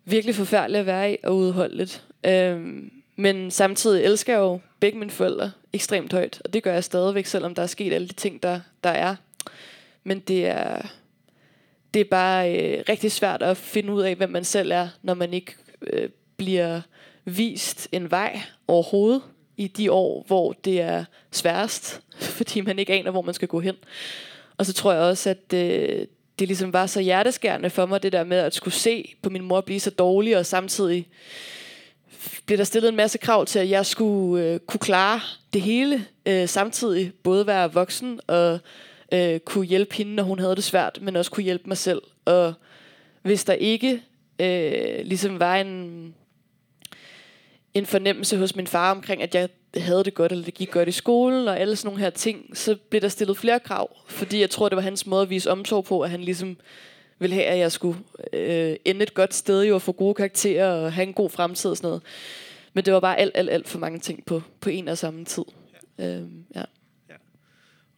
virkelig forfærdeligt at være i og udholdeligt. Øhm, men samtidig elsker jeg jo begge mine forældre ekstremt højt, og det gør jeg stadigvæk, selvom der er sket alle de ting, der, der er. Men det er, det er bare øh, rigtig svært at finde ud af, hvem man selv er, når man ikke øh, bliver vist en vej overhovedet i de år, hvor det er sværest, (laughs) fordi man ikke aner, hvor man skal gå hen. Og så tror jeg også, at øh, det ligesom var så hjerteskærende for mig, det der med at skulle se på min mor blive så dårlig, og samtidig blev der stillet en masse krav til, at jeg skulle øh, kunne klare det hele, øh, samtidig både være voksen og øh, kunne hjælpe hende, når hun havde det svært, men også kunne hjælpe mig selv. Og hvis der ikke øh, ligesom var en, en fornemmelse hos min far omkring, at jeg havde det godt, eller det gik godt i skolen, og alle sådan nogle her ting, så blev der stillet flere krav, fordi jeg tror, det var hans måde at vise omsorg på, at han ligesom ville have, at jeg skulle øh, ende et godt sted jo, og få gode karakterer, og have en god fremtid og sådan noget. Men det var bare alt, alt, alt for mange ting på, på en og samme tid. Ja. Øhm, ja.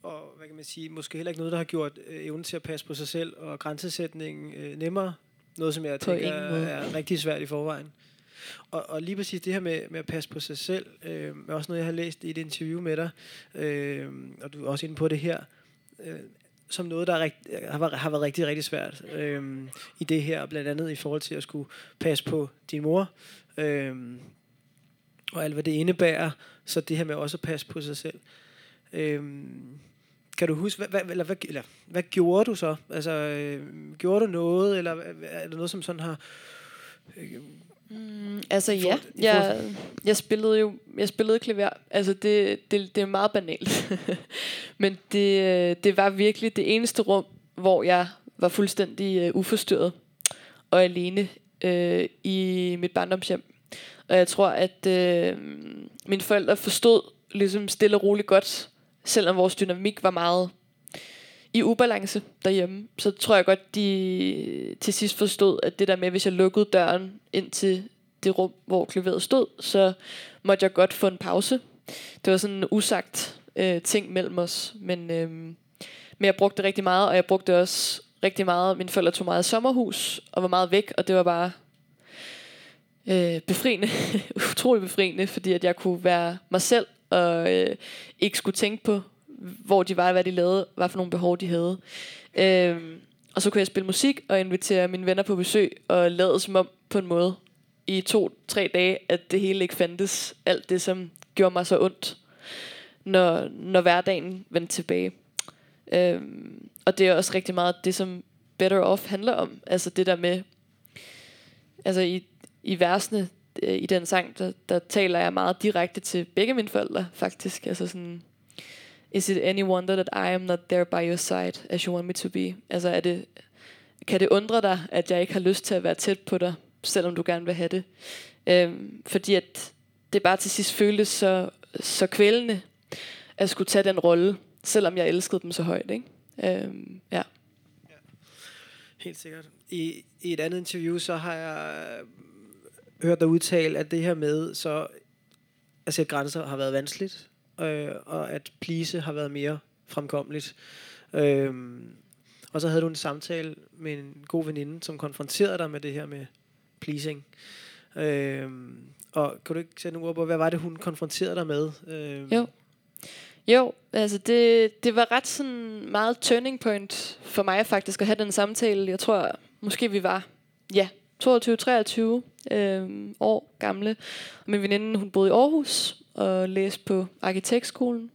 Og hvad kan man sige, måske heller ikke noget, der har gjort øh, evnen til at passe på sig selv og grænsesætningen øh, nemmere. Noget, som jeg På tænker er rigtig svært i forvejen. Og, og lige præcis det her med, med at passe på sig selv, øh, er også noget, jeg har læst i et interview med dig, øh, og du er også inde på det her, øh, som noget, der er rigt, har, har været rigtig, rigtig svært øh, i det her, blandt andet i forhold til at skulle passe på din mor, øh, og alt, hvad det indebærer, så det her med også at passe på sig selv. Øh, kan du huske, hvad, hvad, eller, hvad, eller, hvad gjorde du så? Altså, øh, gjorde du noget, eller er der noget, som sådan har... Øh, Mm, altså ja, i jeg, jeg spillede jo jeg spillede klaver. Altså det, det, det er meget banalt. (laughs) Men det, øh, det var virkelig det eneste rum, hvor jeg var fuldstændig uh, uforstyrret og alene uh, i mit barndomshjem. Og jeg tror, at uh, mine forældre forstod ligesom stille og roligt godt, selvom vores dynamik var meget i ubalance derhjemme, så tror jeg godt, de til sidst forstod, at det der med, hvis jeg lukkede døren ind til det rum, hvor klaveret stod, så måtte jeg godt få en pause. Det var sådan en usagt øh, ting mellem os, men, øh, men jeg brugte det rigtig meget, og jeg brugte det også rigtig meget. Mine forældre tog meget sommerhus, og var meget væk, og det var bare øh, befriende, (laughs) utrolig befriende, fordi at jeg kunne være mig selv, og øh, ikke skulle tænke på, hvor de var, hvad de lavede, hvad for nogle behov de havde. Øhm, og så kunne jeg spille musik og invitere mine venner på besøg og lade som om på en måde i to-tre dage, at det hele ikke fandtes. Alt det, som gjorde mig så ondt, når, når hverdagen vendte tilbage. Øhm, og det er også rigtig meget det, som Better Off handler om. Altså det der med, altså i, i versene øh, i den sang, der, der taler jeg meget direkte til begge mine forældre, faktisk. Altså sådan, Is it any wonder that I am not there by your side, as you want me to be? Altså, er det, kan det undre dig, at jeg ikke har lyst til at være tæt på dig, selvom du gerne vil have det? Øhm, fordi at det bare til sidst føltes så, så kvælende, at skulle tage den rolle, selvom jeg elskede dem så højt, ikke? Øhm, ja. ja. Helt sikkert. I, I et andet interview, så har jeg øh, hørt dig udtale, at det her med så altså, at sætte grænser har været vanskeligt, øh, og at plise har været mere fremkommeligt. Øhm, og så havde du en samtale med en god veninde, som konfronterede dig med det her med pleasing. Øhm, og kan du ikke sætte nogle ord på, hvad var det, hun konfronterede dig med? Øhm, Jo. Jo, altså det, det var ret sådan meget turning point for mig faktisk at have den samtale. Jeg tror, måske vi var, ja, 22-23 øh, år gamle. Og min veninde, hun boede i Aarhus og læste på arkitektskolen.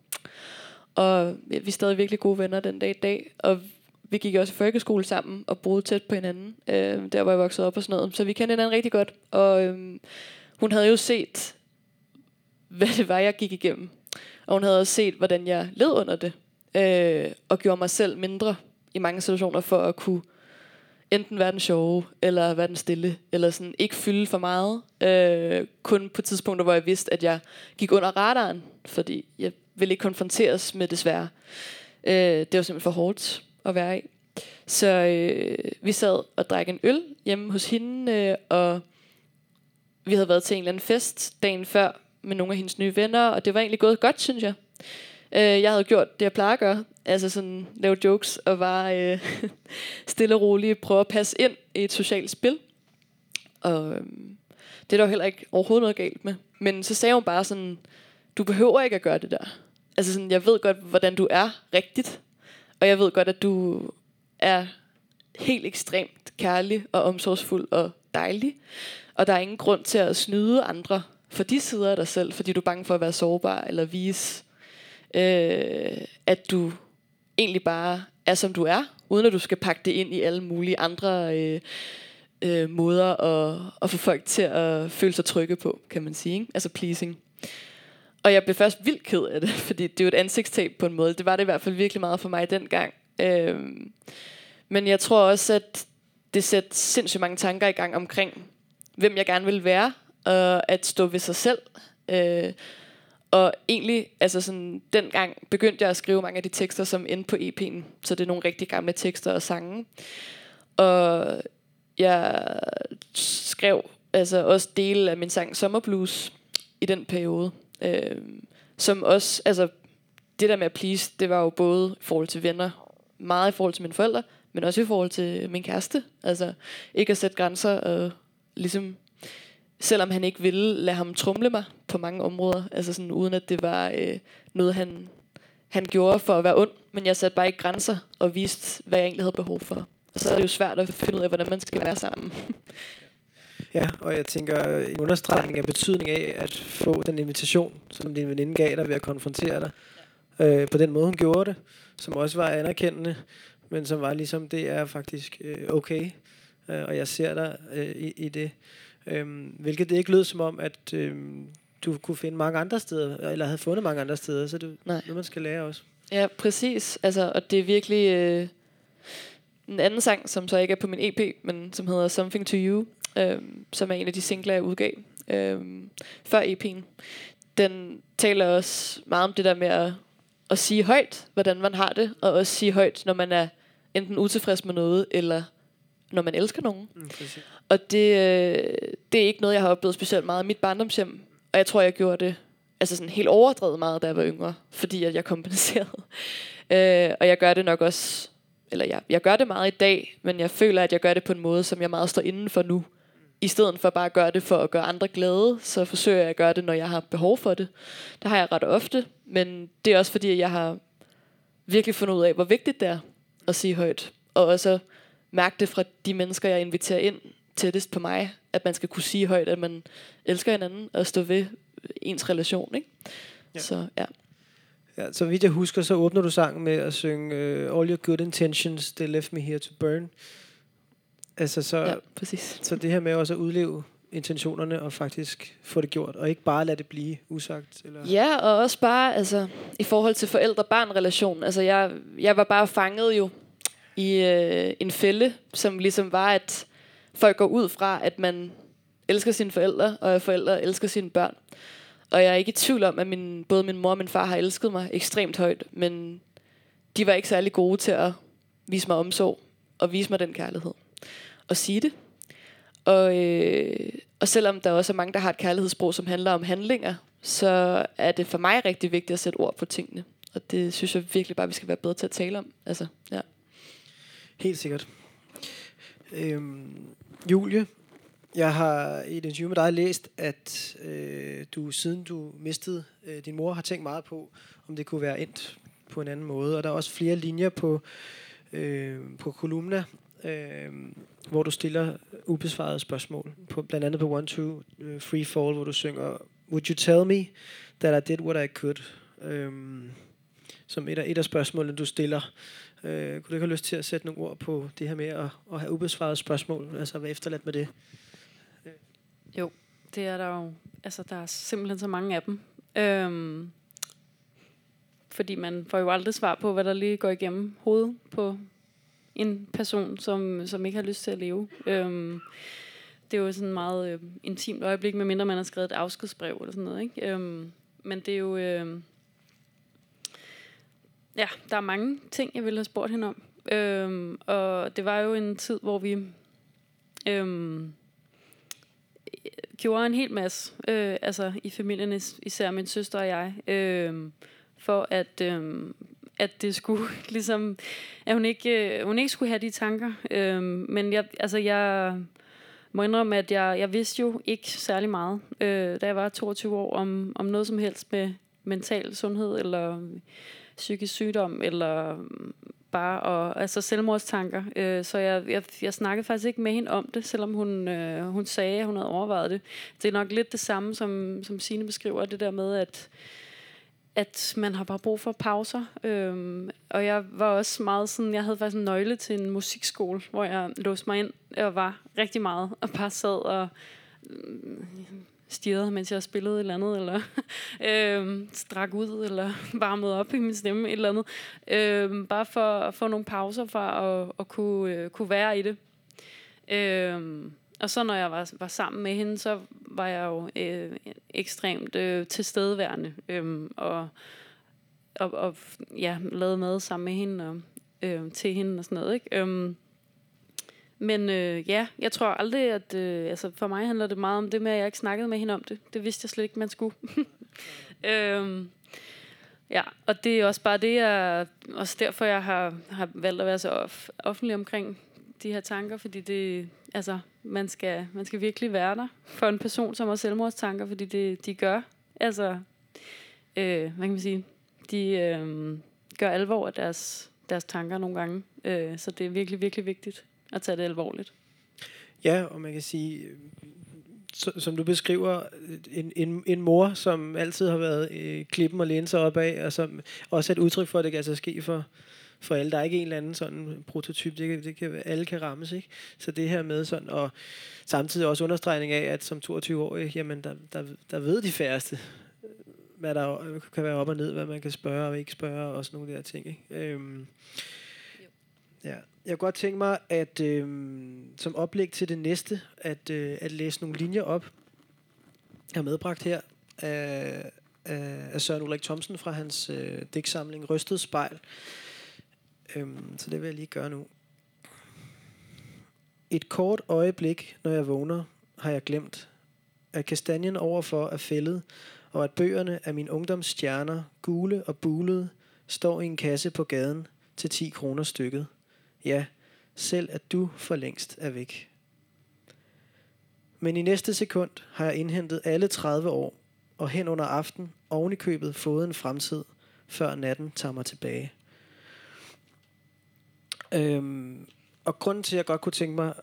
Og ja, vi er stadig virkelig gode venner den dag i dag. Og vi gik også i folkeskole sammen og boede tæt på hinanden. Øh, der hvor jeg voksede op og sådan noget. Så vi kendte hinanden rigtig godt. Og øh, hun havde jo set, (laughs) hvad det var, jeg gik igennem. Og hun havde også set, hvordan jeg led under det. Øh, og gjorde mig selv mindre i mange situationer for at kunne enten være den sjove, eller være den stille, eller sådan ikke fylde for meget. Øh, kun på tidspunkter, hvor jeg vidste, at jeg gik under radaren, fordi jeg ville ikke konfronteres med desværre. Øh, det var simpelthen for hårdt at være i. Så øh, vi sad og drak en øl hjemme hos hende, øh, og vi havde været til en eller anden fest dagen før med nogle af hendes nye venner, og det var egentlig gået godt, synes jeg. Øh, jeg havde gjort det, jeg plejer at gøre, altså sådan lave jokes og bare øh, (laughs) stille og roligt prøve at passe ind i et socialt spil. Og øh, det er der jo heller ikke overhovedet noget galt med. Men så sagde hun bare sådan, du behøver ikke at gøre det der. Altså sådan, jeg ved godt, hvordan du er rigtigt. Og jeg ved godt, at du er helt ekstremt kærlig og omsorgsfuld og dejlig. Og der er ingen grund til at snyde andre for de sider af dig selv, fordi du er bange for at være sårbar eller vise, øh, at du egentlig bare er, som du er, uden at du skal pakke det ind i alle mulige andre øh, øh, måder at, at få folk til at føle sig trygge på, kan man sige. Ikke? Altså pleasing. Og jeg blev først vildt ked af det, (laughs) fordi det er jo et ansigtstab på en måde. Det var det i hvert fald virkelig meget for mig dengang. Øh, men jeg tror også, at det sætter sindssygt mange tanker i gang omkring, hvem jeg gerne vil være, og at stå ved sig selv. Øh, og egentlig, altså sådan, dengang begyndte jeg at skrive mange af de tekster, som endte på EP'en. Så det er nogle rigtig gamle tekster og sange. Og jeg skrev altså også dele af min sang Sommerblues i den periode. Øh, som også, altså det der med at please, det var jo både i forhold til venner, meget i forhold til mine forældre, men også i forhold til min kæreste. Altså ikke at sætte grænser og ligesom selvom han ikke ville lade ham trumle mig på mange områder, altså sådan uden at det var øh, noget, han, han gjorde for at være ond, men jeg satte bare ikke grænser og viste, hvad jeg egentlig havde behov for. Og så er det jo svært at finde ud af, hvordan man skal være sammen. Ja, og jeg tænker, en understregning af betydning af at få den invitation, som din veninde gav dig ved at konfrontere dig, øh, på den måde, hun gjorde det, som også var anerkendende, men som var ligesom, det er faktisk øh, okay, øh, og jeg ser dig øh, i, i det. Øhm, hvilket det ikke lød som om, at øhm, du kunne finde mange andre steder, eller havde fundet mange andre steder, så det er noget, man skal lære også. Ja, præcis. Altså, og det er virkelig øh, en anden sang, som så ikke er på min EP, men som hedder Something to You, øh, som er en af de singler, jeg udgav øh, før EP'en. Den taler også meget om det der med at, at sige højt, hvordan man har det, og også sige højt, når man er enten utilfreds med noget, eller når man elsker nogen. Mm, og det, øh, det er ikke noget, jeg har oplevet specielt meget i mit barndomshjem. Og jeg tror, jeg gjorde det altså sådan helt overdrevet meget, da jeg var yngre, fordi at jeg kompenserede. (laughs) øh, og jeg gør det nok også, eller jeg, jeg gør det meget i dag, men jeg føler, at jeg gør det på en måde, som jeg meget står inden for nu. I stedet for bare at gøre det for at gøre andre glade, så forsøger jeg at gøre det, når jeg har behov for det. Det har jeg ret ofte, men det er også fordi, jeg har virkelig fundet ud af, hvor vigtigt det er at sige højt. Og også mærke det fra de mennesker, jeg inviterer ind tættest på mig, at man skal kunne sige højt, at man elsker hinanden og stå ved ens relation. Ikke? Ja. Så ja. Ja, så vidt jeg husker, så åbner du sangen med at synge uh, All your good intentions, they left me here to burn. Altså så, ja, præcis. så det her med også at udleve intentionerne og faktisk få det gjort, og ikke bare lade det blive usagt? Eller? Ja, og også bare altså, i forhold til forældre-barn-relation. Altså jeg, jeg var bare fanget jo i øh, en fælde, som ligesom var, at folk går ud fra, at man elsker sine forældre, og at forældre elsker sine børn. Og jeg er ikke i tvivl om, at min, både min mor og min far har elsket mig ekstremt højt, men de var ikke særlig gode til at vise mig omsorg, og vise mig den kærlighed. Og sige det. Og, øh, og selvom der også er mange, der har et kærlighedssprog, som handler om handlinger, så er det for mig rigtig vigtigt at sætte ord på tingene. Og det synes jeg virkelig bare, vi skal være bedre til at tale om. Altså, ja. Helt sikkert. Øhm, Julie, jeg har i et interview med dig læst, at øh, du siden du mistede øh, din mor, har tænkt meget på, om det kunne være endt på en anden måde. Og der er også flere linjer på, øh, på kolumna, øh, hvor du stiller ubesvarede spørgsmål. På, blandt andet på One Two øh, Free Fall, hvor du synger Would you tell me that I did what I could? Øh, som et af, et af spørgsmålene, du stiller. Øh, kunne du ikke have lyst til at sætte nogle ord på det her med at, at have ubesvarede spørgsmål? Altså, være efterladt med det? Øh. Jo, det er der jo. Altså, der er simpelthen så mange af dem. Øhm, fordi man får jo aldrig svar på, hvad der lige går igennem hovedet på en person, som, som ikke har lyst til at leve. Øhm, det er jo sådan et meget øh, intimt øjeblik, medmindre man har skrevet et afskedsbrev eller sådan noget. Ikke? Øhm, men det er jo... Øh, ja, der er mange ting, jeg ville have spurgt hende om. Øhm, og det var jo en tid, hvor vi øhm, gjorde en hel masse, øh, altså i familien, især min søster og jeg, øh, for at, øh, at det skulle (laughs) ligesom, at hun ikke, øh, hun ikke skulle have de tanker. Øh, men jeg, altså jeg må indrømme, at jeg, jeg vidste jo ikke særlig meget, øh, da jeg var 22 år, om, om noget som helst med mental sundhed, eller psykisk sygdom, eller mm, bare og, altså selvmordstanker. Øh, så jeg, jeg, jeg snakkede faktisk ikke med hende om det, selvom hun, øh, hun sagde, at hun havde overvejet det. Det er nok lidt det samme, som, som Signe beskriver, det der med, at at man har bare brug for pauser. Øhm, og jeg var også meget sådan, jeg havde faktisk en nøgle til en musikskole, hvor jeg låste mig ind og var rigtig meget, og bare sad og mm, stirrede, mens jeg spillede et eller andet, eller (laughs) øh, strak ud, eller (laughs) varmede op i min stemme, et eller andet. Øh, bare for at få nogle pauser for at, at kunne, øh, kunne være i det. Øh, og så når jeg var, var sammen med hende, så var jeg jo øh, ekstremt øh, tilstedeværende, øh, og, og, og ja, lavede mad sammen med hende, og øh, til hende og sådan noget, ikke? Øh, men øh, ja, jeg tror aldrig, at... Øh, altså for mig handler det meget om det med, at jeg ikke snakkede med hende om det. Det vidste jeg slet ikke, man skulle. (laughs) øhm, ja, og det er også bare det, jeg... Også derfor, jeg har, har valgt at være så off, offentlig omkring de her tanker, fordi det... Altså, man skal, man skal virkelig være der for en person, som har selvmordstanker, fordi det, de gør. Altså, øh, hvad kan man sige? De øh, gør alvor af deres, deres tanker nogle gange. Øh, så det er virkelig, virkelig vigtigt at tage det alvorligt. Ja, og man kan sige, som du beskriver, en, en, en mor, som altid har været øh, klippen og læne sig op af, og som også er et udtryk for, at det kan altså ske for, for alle. Der er ikke en eller anden sådan prototyp, det kan, det kan, alle kan rammes, ikke? Så det her med sådan, og samtidig også understregning af, at som 22-årig, jamen der, der, der ved de færreste, hvad der kan være op og ned, hvad man kan spørge og ikke spørge, og sådan nogle der ting, ikke? Øhm, ja. Jeg kunne godt tænke mig, at øh, som oplæg til det næste, at, øh, at læse nogle linjer op. Jeg har medbragt her af, af, af Søren Ulrik Thomsen fra hans øh, digtsamling Rystet Spejl. Øhm, så det vil jeg lige gøre nu. Et kort øjeblik, når jeg vågner, har jeg glemt, at kastanjen overfor er fældet, og at bøgerne af min ungdoms stjerner, gule og bulede, står i en kasse på gaden til 10 kroner stykket. Ja, selv at du for længst er væk. Men i næste sekund har jeg indhentet alle 30 år, og hen under aften oven i købet fået en fremtid, før natten tager mig tilbage. Øhm, og grunden til, at jeg godt kunne tænke mig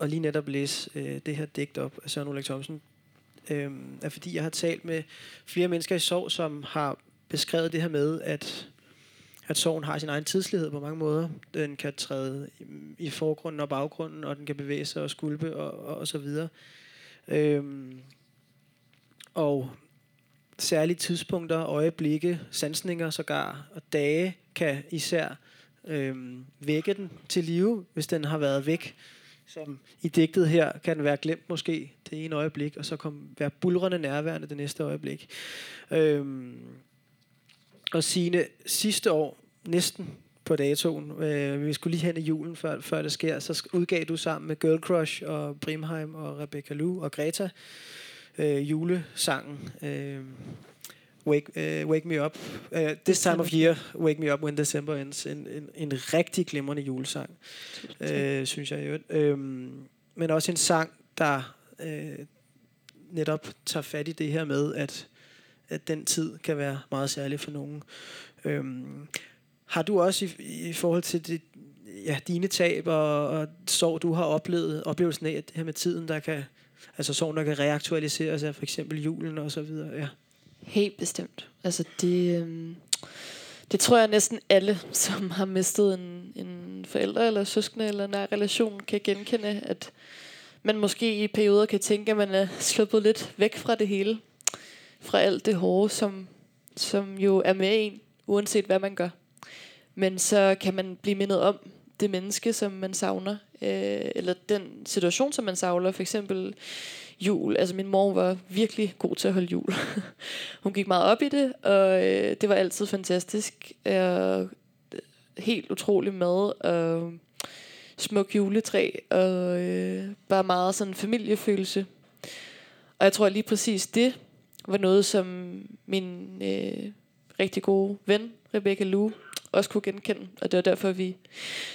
at lige netop læse øh, det her digt op af Søren Ulrik Thomsen, øh, er fordi jeg har talt med flere mennesker i sorg, som har beskrevet det her med, at at sorgen har sin egen tidslighed på mange måder. Den kan træde i forgrunden og baggrunden, og den kan bevæge sig og skulpe og, og, og så videre. Øhm, og særlige tidspunkter, øjeblikke, sansninger sågar og dage kan især øhm, vække den til live, hvis den har været væk. Som i digtet her kan den være glemt måske det ene øjeblik, og så kom, være bulrende nærværende det næste øjeblik. Øhm, og sine sidste år, næsten på datoen, øh, vi skulle lige hen i julen, før, før det sker, så udgav du sammen med Girl Crush og Brimheim og Rebecca Lu og Greta øh, julesangen øh, Wake, uh, Wake Me Up. Uh, this time of year, Wake Me Up When December Ends. En, en, en rigtig glimrende julesang, uh, synes jeg jo. Uh, men også en sang, der uh, netop tager fat i det her med, at, at den tid kan være meget særlig for nogen. Øhm, har du også i, i forhold til det, ja, dine tab og, og sorg, du har oplevet, oplevelsen af, at det her med tiden, der kan, altså sorg, der kan reaktualiseres af for eksempel julen og så videre, ja. Helt bestemt. Altså det, øhm, det tror jeg næsten alle, som har mistet en, en forælder eller søskende eller en nær relation, kan genkende, at man måske i perioder kan tænke, at man er sluppet lidt væk fra det hele. Fra alt det hårde, som, som jo er med en, uanset hvad man gør. Men så kan man blive mindet om det menneske, som man savner, øh, eller den situation, som man savner. For eksempel jul. Altså min mor var virkelig god til at holde jul. (laughs) Hun gik meget op i det, og øh, det var altid fantastisk. Øh, helt utrolig mad, og smuk juletræ, og øh, bare meget sådan familiefølelse. Og jeg tror lige præcis det var noget, som min øh, rigtig gode ven, Rebecca Lou, også kunne genkende. Og det var derfor, vi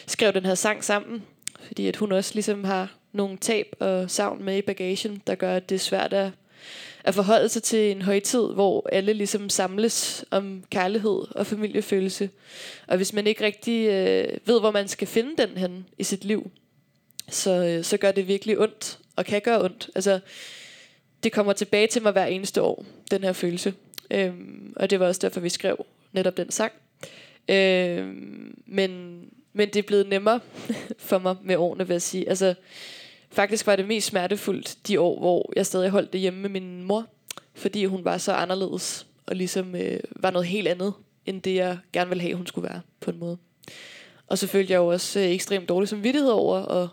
skrev den her sang sammen. Fordi at hun også ligesom har nogle tab og savn med i bagagen, der gør, at det er svært at, at forholde sig til en højtid, hvor alle ligesom samles om kærlighed og familiefølelse. Og hvis man ikke rigtig øh, ved, hvor man skal finde den hen i sit liv, så, øh, så gør det virkelig ondt, og kan gøre ondt. Altså, det kommer tilbage til mig hver eneste år, den her følelse. Øhm, og det var også derfor, vi skrev netop den sang. Øhm, men, men det er blevet nemmere (laughs) for mig med årene, vil jeg sige. Altså, faktisk var det mest smertefuldt de år, hvor jeg stadig holdt det hjemme med min mor, fordi hun var så anderledes, og ligesom øh, var noget helt andet, end det jeg gerne ville have, hun skulle være, på en måde. Og så følte jeg jo også øh, ekstremt dårlig samvittighed over, og,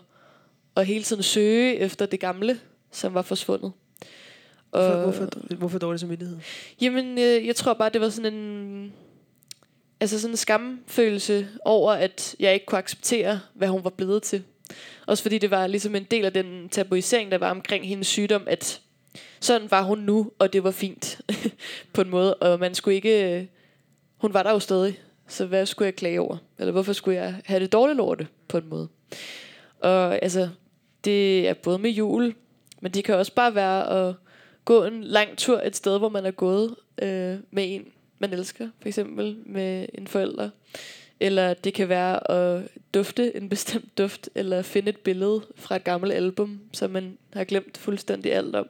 og hele tiden søge efter det gamle, som var forsvundet. Hvorfor, hvorfor, hvorfor dårlig samvittighed? Jamen, øh, jeg tror bare, det var sådan en... Altså sådan en skamfølelse over, at jeg ikke kunne acceptere, hvad hun var blevet til. Også fordi det var ligesom en del af den tabuisering, der var omkring hendes sygdom, at sådan var hun nu, og det var fint (laughs) på en måde. Og man skulle ikke... Øh, hun var der jo stadig, så hvad skulle jeg klage over? Eller hvorfor skulle jeg have det dårligt over det på en måde? Og altså, det er både med jul, men det kan også bare være at gå en lang tur et sted, hvor man er gået øh, med en, man elsker, for eksempel med en forælder. Eller det kan være at dufte en bestemt duft, eller finde et billede fra et gammelt album, som man har glemt fuldstændig alt om.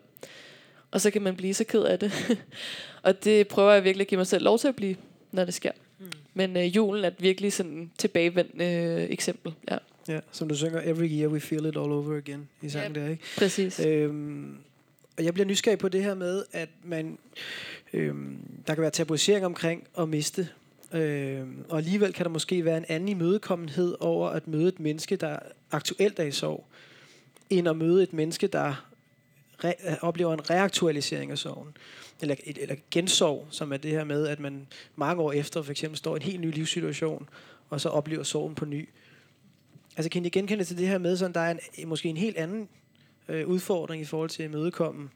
Og så kan man blive så ked af det. (laughs) og det prøver jeg virkelig at give mig selv lov til at blive, når det sker. Mm. Men øh, julen er et virkelig sådan tilbagevendende øh, eksempel. Ja. ja, som du synger, Every year we feel it all over again i sangen yep. der, ikke? Præcis. Øhm, og jeg bliver nysgerrig på det her med, at man, øh, der kan være tabuisering omkring at miste. Øh, og alligevel kan der måske være en anden imødekommenhed over at møde et menneske, der aktuelt er i sorg, end at møde et menneske, der re- øh, oplever en reaktualisering af sorgen. Eller, et, eller gensorg, som er det her med, at man mange år efter for eksempel står i en helt ny livssituation, og så oplever sorgen på ny. Altså kan I genkende til det her med, at der er en, måske en helt anden øh, udfordring i forhold til at mødekomme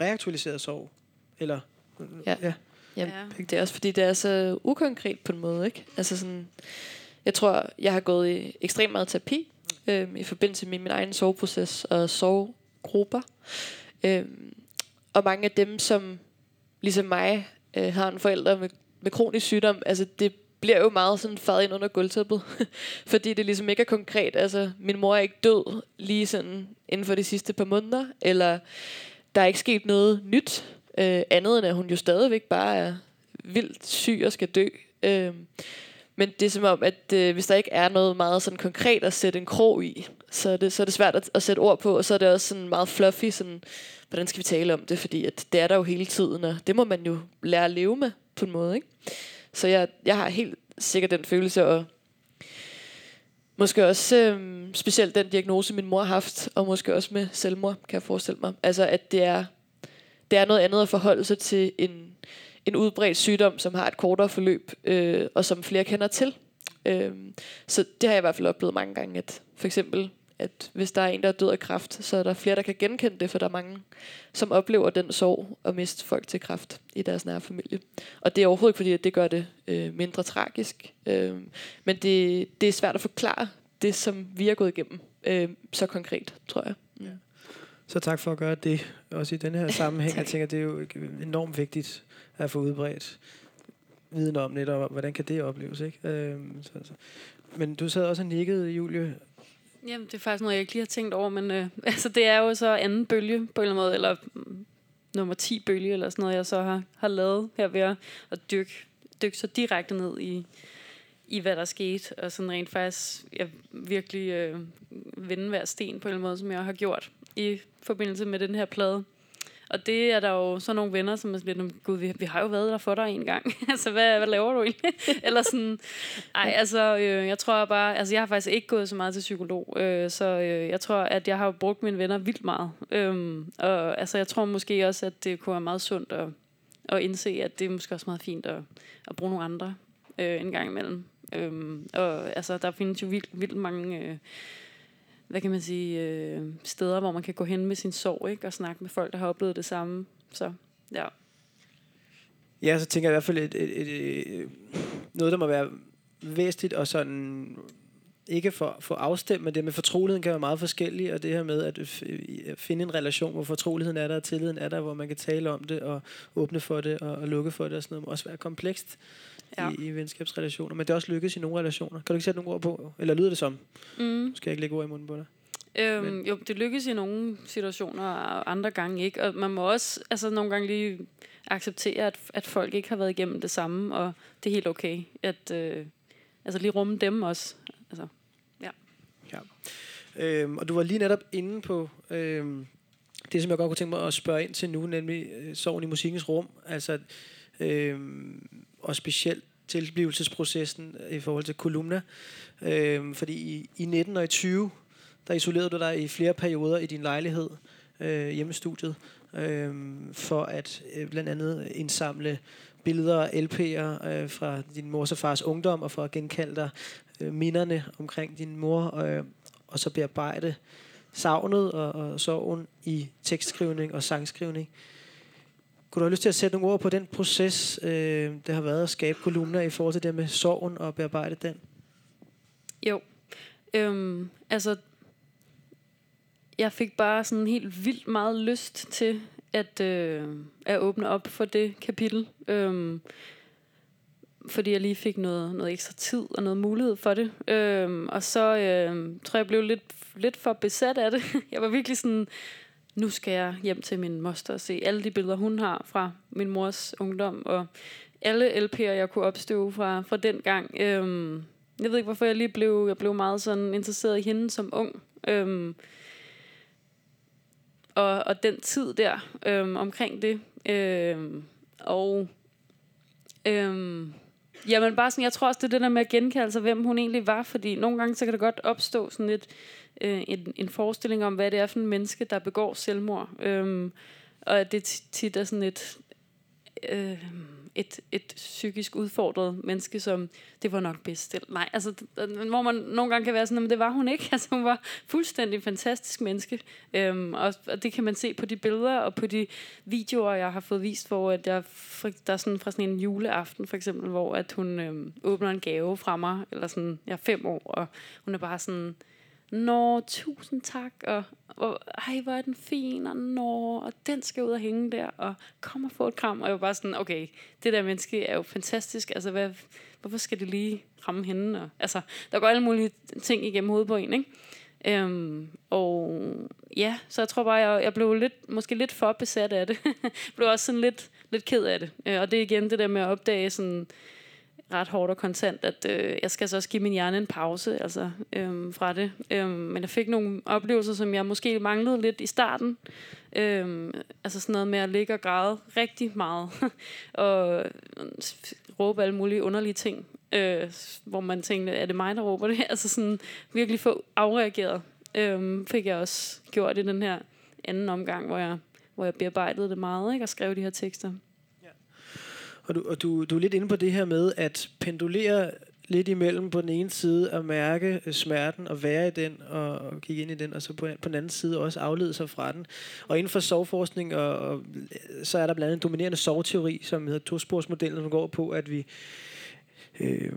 reaktualiseret sorg? Eller, ja. ja. Jamen, ja. det er også fordi, det er så ukonkret på en måde, ikke? Altså sådan, jeg tror, jeg har gået i ekstremt meget terapi øh, i forbindelse med min egen soveproces og sovegrupper. Øh, og mange af dem, som ligesom mig øh, har en forælder med, med kronisk sygdom, altså det bliver jo meget sådan fadet ind under gulvtæppet. (laughs) fordi det ligesom ikke er konkret. Altså, min mor er ikke død lige sådan inden for de sidste par måneder, eller der er ikke sket noget nyt, øh, andet end at hun jo stadigvæk bare er vildt syg og skal dø. Øh, men det er som om, at øh, hvis der ikke er noget meget sådan konkret at sætte en krog i, så er det, så er det svært at, at sætte ord på, og så er det også sådan meget fluffy, sådan, hvordan skal vi tale om det, fordi at det er der jo hele tiden, og det må man jo lære at leve med på en måde. Ikke? Så jeg, jeg har helt sikkert den følelse, og måske også øh, specielt den diagnose, min mor har haft, og måske også med selvmord, kan jeg forestille mig. Altså, at det er, det er noget andet at forholde sig til en, en udbredt sygdom, som har et kortere forløb, øh, og som flere kender til. Øh, så det har jeg i hvert fald oplevet mange gange, at for eksempel at hvis der er en, der er død af kræft, så er der flere, der kan genkende det, for der er mange, som oplever den sorg at miste folk til kræft i deres nære familie. Og det er overhovedet ikke fordi, at det gør det øh, mindre tragisk, øh, men det, det er svært at forklare det, som vi har gået igennem, øh, så konkret, tror jeg. Mm. Ja. Så tak for at gøre det, også i den her (laughs) sammenhæng. jeg tænker, det er jo enormt vigtigt at få udbredt viden om netop, hvordan kan det opleves, ikke? Øh, så, så. Men du sad også og nikkede, Julie, Jamen, det er faktisk noget, jeg ikke lige har tænkt over, men øh, (laughs) altså, det er jo så anden bølge på en eller anden måde, eller mm, nummer 10 bølge, eller sådan noget, jeg så har, har lavet her ved at, at dykke, dykke så direkte ned i, i, hvad der skete, og sådan rent faktisk jeg virkelig øh, vende hver sten på en eller anden måde, som jeg har gjort i forbindelse med den her plade og det er der jo så nogle venner, som er sådan lidt, gud, vi, vi har jo været der for dig en gang. (laughs) altså, hvad, hvad laver du egentlig? (laughs) Eller sådan, ej, altså, øh, jeg tror bare, altså, jeg har faktisk ikke gået så meget til psykolog, øh, så øh, jeg tror, at jeg har brugt mine venner vildt meget. Øh, og altså, jeg tror måske også, at det kunne være meget sundt at, at indse, at det er måske også meget fint at, at bruge nogle andre øh, en gang imellem. Øh, og altså, der findes jo vildt, vildt mange... Øh, hvad kan man sige, øh, steder, hvor man kan gå hen med sin sorg, ikke? Og snakke med folk, der har oplevet det samme. Så, ja. Ja, så tænker jeg i hvert fald et, et, et, et, noget, der må være væsentligt og sådan ikke for, for afstemt, men det med fortroligheden kan være meget forskellig, og det her med at øh, finde en relation, hvor fortroligheden er der, og tilliden er der, hvor man kan tale om det, og åbne for det, og, og lukke for det, og sådan noget, må også være komplekst ja. i, i venskabsrelationer. Men det er også lykkes i nogle relationer. Kan du ikke sætte nogle ord på? Eller lyder det som? Mm. Skal jeg ikke lægge ord i munden på dig? Øhm, jo, det lykkes i nogle situationer, og andre gange ikke. Og man må også altså, nogle gange lige acceptere, at, at folk ikke har været igennem det samme, og det er helt okay. At øh, altså lige rumme dem også. Altså, ja. ja. Øhm, og du var lige netop inde på øhm, det, som jeg godt kunne tænke mig at spørge ind til nu, nemlig øh, sorgen i musikkens rum. Altså, øhm, og specielt tilblivelsesprocessen i forhold til kolumna. Øhm, fordi i, i 19 og i 20, der isolerede du dig i flere perioder i din lejlighed, øh, hjemmestudiet, øh, for at øh, blandt andet indsamle billeder og LP'er øh, fra din mors og fars ungdom, og for at genkalde dig øh, minderne omkring din mor, øh, og så bearbejde savnet og, og sorgen i tekstskrivning og sangskrivning. Kunne du have lyst til at sætte nogle ord på den proces, øh, det har været at skabe kolumner i forhold til det med sorgen og bearbejde den? Jo. Øhm, altså, jeg fik bare sådan helt vildt meget lyst til at, øh, at åbne op for det kapitel. Øhm, fordi jeg lige fik noget, noget ekstra tid og noget mulighed for det. Øhm, og så øh, tror jeg, jeg blev lidt, lidt for besat af det. (laughs) Jeg var virkelig sådan, nu skal jeg hjem til min moster og se alle de billeder, hun har fra min mors ungdom, og alle LP'er, jeg kunne opstøve fra, fra den gang. Øhm, jeg ved ikke, hvorfor jeg lige blev, jeg blev meget sådan interesseret i hende som ung. Øhm, og, og den tid der øhm, omkring det. Øhm, og øhm, jamen bare sådan, jeg tror også, det er det der med at genkalde sig, hvem hun egentlig var, fordi nogle gange, så kan det godt opstå sådan et, øh, en, en forestilling om, hvad det er for en menneske, der begår selvmord. Øhm, og at det tit er sådan et... Øh, et, et psykisk udfordret menneske, som det var nok bedst. Nej, altså, hvor man nogle gange kan være sådan, men det var hun ikke. (laughs) Altså, hun var fuldstændig fantastisk menneske. Øhm, og, og det kan man se på de billeder og på de videoer, jeg har fået vist, hvor at jeg, der er sådan fra sådan en juleaften, for eksempel, hvor at hun øhm, åbner en gave fra mig, eller sådan, jeg er fem år, og hun er bare sådan, Nå, tusind tak, og, og ej, hvor er den fin, og nå, og den skal ud og hænge der, og kom og få et kram. Og jeg var bare sådan, okay, det der menneske er jo fantastisk, altså hvad, hvorfor skal det lige ramme hende? Og, altså, der går alle mulige ting igennem hovedet på en, ikke? Øhm, og ja, så jeg tror bare, jeg, jeg blev lidt, måske lidt for besat af det. (laughs) blev også sådan lidt, lidt ked af det. Øh, og det er igen det der med at opdage sådan, ret hårdt og kontant, at øh, jeg skal så også give min hjerne en pause altså, øh, fra det. Øh, men jeg fik nogle oplevelser, som jeg måske manglede lidt i starten. Øh, altså sådan noget med at ligge og græde rigtig meget. (laughs) og råbe alle mulige underlige ting. Øh, hvor man tænkte, er det mig, der råber det? (laughs) altså sådan virkelig få afreageret. Øh, fik jeg også gjort i den her anden omgang, hvor jeg, hvor jeg bearbejdede det meget ikke? og skrev de her tekster. Og, du, og du, du er lidt inde på det her med at pendulere lidt imellem på den ene side at mærke øh, smerten og være i den og, og kigge ind i den, og så på, på den anden side også aflede sig fra den. Og inden for sovforskning, og, og, så er der blandt andet en dominerende sovteori, som hedder tosporsmodellen, som går på, at vi, øh,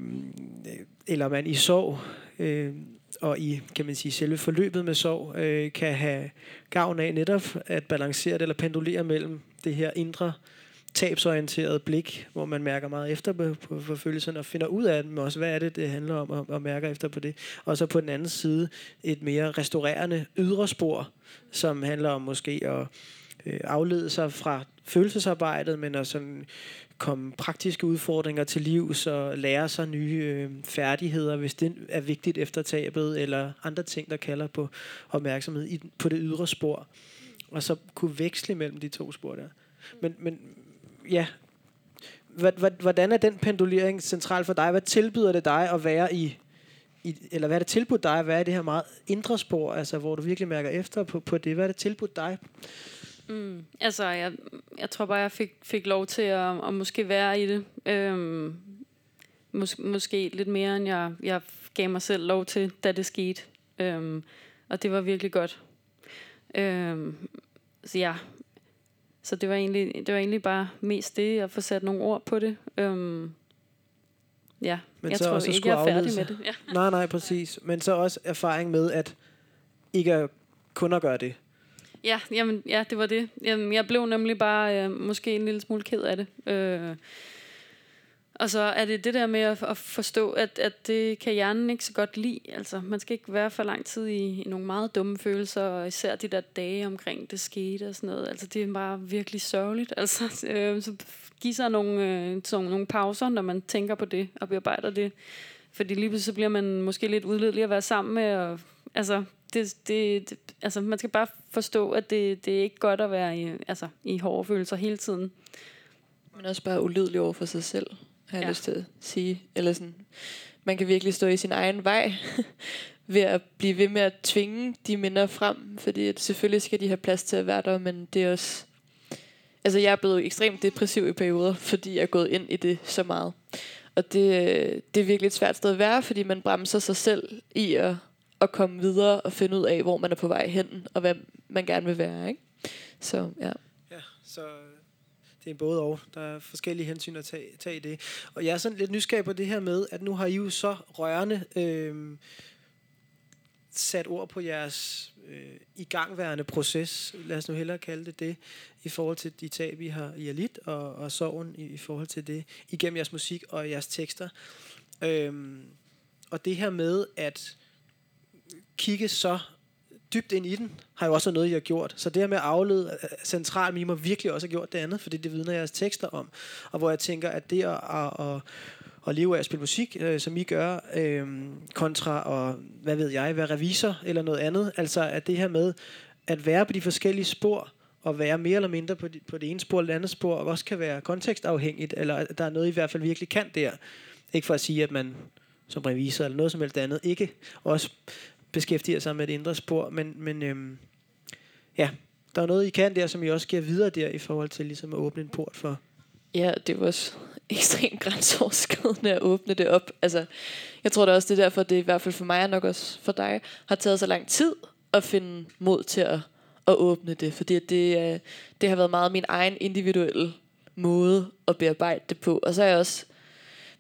eller man i sov, øh, og i kan man sige, selve forløbet med sorg, øh, kan have gavn af netop at balancere det, eller pendulere mellem det her indre tabsorienteret blik, hvor man mærker meget efter på, på, følelserne og finder ud af dem også, hvad er det, det handler om, og, og mærker efter på det. Og så på den anden side et mere restaurerende ydre spor, som handler om måske at øh, aflede sig fra følelsesarbejdet, men at sådan komme praktiske udfordringer til livs så lære sig nye øh, færdigheder, hvis det er vigtigt efter tabet, eller andre ting, der kalder på opmærksomhed i, på det ydre spor. og så kunne veksle mellem de to spor der. Men, men ja, hvordan er den pendulering central for dig? Hvad tilbyder det dig at være i, i eller hvad er det tilbudt dig at være i det her meget indre spor, altså hvor du virkelig mærker efter på, på det? Hvad er det tilbudt dig? Mm. Altså, jeg, jeg tror bare, jeg fik, fik lov til at, at måske være i det. Øhm, mås, måske lidt mere, end jeg, jeg gav mig selv lov til, da det skete. Øhm, og det var virkelig godt. Øhm, så ja, så det var, egentlig, det var egentlig bare mest det, at få sat nogle ord på det. Øhm, ja, Men jeg så tror også ikke, jeg er færdig med det. Ja. Nej, nej, præcis. Men så også erfaring med, at ikke kun at gøre det. Ja, jamen, ja, det var det. Jamen, jeg blev nemlig bare øh, måske en lille smule ked af det. Øh, og så er det det der med at, at forstå, at, at det kan hjernen ikke så godt lide. Altså, man skal ikke være for lang tid i, i nogle meget dumme følelser, og især de der dage omkring det skete og sådan noget. Altså, det er bare virkelig sørgeligt. (laughs) Altså, øh, så giv sig nogle, øh, sådan, nogle pauser, når man tænker på det og bearbejder det. Fordi lige pludselig så bliver man måske lidt udledelig at være sammen med, og altså, det, det, det, altså, man skal bare forstå, at det, det er ikke godt at være i, altså, i hårde følelser hele tiden. Men også bare ulydelig over for sig selv, har jeg Ja. lyst til at sige. Eller sådan, man kan virkelig stå i sin egen vej (laughs) ved at blive ved med at tvinge de minder frem. Fordi at selvfølgelig skal de have plads til at være der, men det er også... Altså, jeg er blevet ekstremt depressiv i perioder, fordi jeg er gået ind i det så meget. Og det, det er virkelig et svært sted at være, fordi man bremser sig selv i at, at komme videre og finde ud af, hvor man er på vej hen, og hvad man gerne vil være, ikke? Så ja. Ja, så det er både og. Der er forskellige hensyn at tage, tage i det. Og jeg er sådan lidt nysgerrig på det her med, at nu har I jo så rørende øh, sat ord på jeres øh, igangværende proces, lad os nu hellere kalde det det, i forhold til de tab, I har, I har lidt, og, og sorgen i, i forhold til det, igennem jeres musik og jeres tekster. Øh, og det her med at kigge så dybt ind i den, har jo også noget, I har gjort. Så det her med at aflede øh, øh, centralt, I må virkelig også have gjort det andet, fordi det vidner jeres tekster om. Og hvor jeg tænker, at det at, at, at, at leve af at spille musik, øh, som I gør, øh, kontra og, hvad ved jeg, være revisor eller noget andet, altså at det her med at være på de forskellige spor, og være mere eller mindre på, de, på det ene spor eller det andet spor, og også kan være kontekstafhængigt, eller at der er noget, I i hvert fald virkelig kan der. Ikke for at sige, at man som revisor eller noget som helst andet ikke også beskæftiger sig med det indre spor, men, men øhm, ja, der er noget, I kan der, som I også giver videre der, i forhold til ligesom at åbne en port for. Ja, det var også (laughs) ekstremt grænseoverskridende at åbne det op. Altså, jeg tror da også, det er derfor, det i hvert fald for mig, og nok også for dig, har taget så lang tid at finde mod til at, at åbne det. Fordi at det, øh, det har været meget min egen individuelle måde at bearbejde det på. Og så er jeg også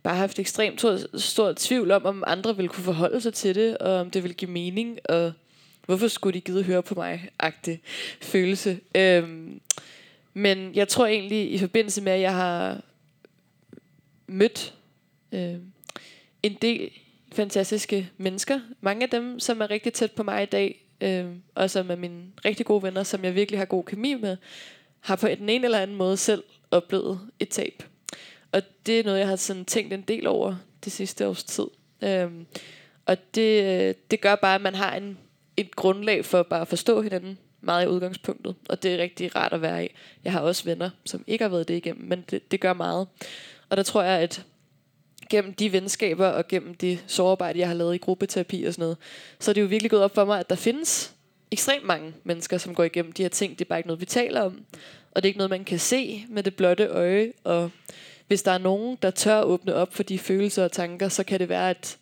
bare haft ekstremt stor, stor tvivl om, om andre ville kunne forholde sig til det, og om det ville give mening, og hvorfor skulle de gide høre på mig, agtig følelse. Øhm, men jeg tror egentlig, i forbindelse med, at jeg har mødt øh, en del fantastiske mennesker, mange af dem, som er rigtig tæt på mig i dag, øh, og som er mine rigtig gode venner, som jeg virkelig har god kemi med, har på den ene eller anden måde selv oplevet et tab. Og det er noget, jeg har sådan tænkt en del over det sidste års tid. Øhm, og det, øh, det gør bare, at man har en, et grundlag for bare at forstå hinanden meget i udgangspunktet. Og det er rigtig rart at være i. Jeg har også venner, som ikke har været det igennem, men det, det gør meget. Og der tror jeg, at gennem de venskaber og gennem det sårarbejde, jeg har lavet i gruppeterapi og sådan noget, så er det jo virkelig gået op for mig, at der findes ekstremt mange mennesker, som går igennem de her ting. Det er bare ikke noget, vi taler om. Og det er ikke noget, man kan se med det blotte øje. Og hvis der er nogen, der tør åbne op for de følelser og tanker, så kan det være, at,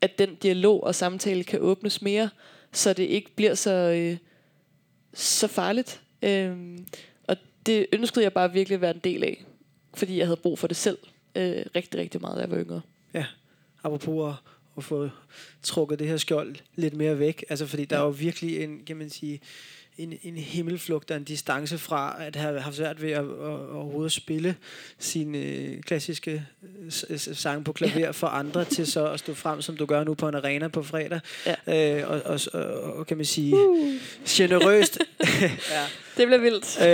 at den dialog og samtale kan åbnes mere, så det ikke bliver så, øh, så farligt. Øhm, og det ønskede jeg bare virkelig at være en del af, fordi jeg havde brug for det selv øh, rigtig, rigtig meget, da jeg var yngre. Ja, apropos at, at få trukket det her skjold lidt mere væk. Altså, fordi der er jo virkelig en, kan man sige, en, en himmelflugt og en distance fra at have haft svært ved at, at, at overhovedet spille sine øh, klassiske øh, s- sange på klaver ja. for andre til så at stå frem, som du gør nu på en arena på fredag. Ja. Øh, og, og, og, og, kan man sige, uh. generøst. (laughs) ja. Det bliver vildt. øh,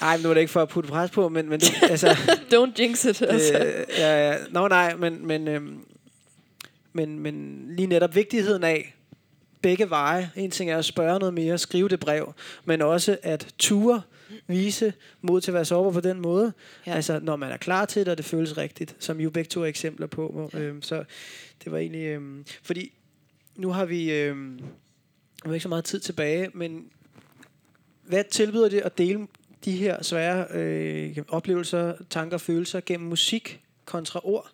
ej, men nu er det ikke for at putte pres på, men, men du, (laughs) altså, Don't jinx it. Altså. Øh, ja, ja. Nå nej, men, men, øhm, men, men lige netop vigtigheden af begge veje. En ting er at spørge noget mere, skrive det brev, men også at ture, vise mod til at være sårbar på den måde. Ja. Altså, når man er klar til det, og det føles rigtigt, som jo begge to er eksempler på. Hvor, øh, så det var egentlig... Øh, fordi nu har vi... Øh, vi har ikke så meget tid tilbage, men hvad tilbyder det at dele de her svære øh, oplevelser, tanker og følelser gennem musik kontra ord?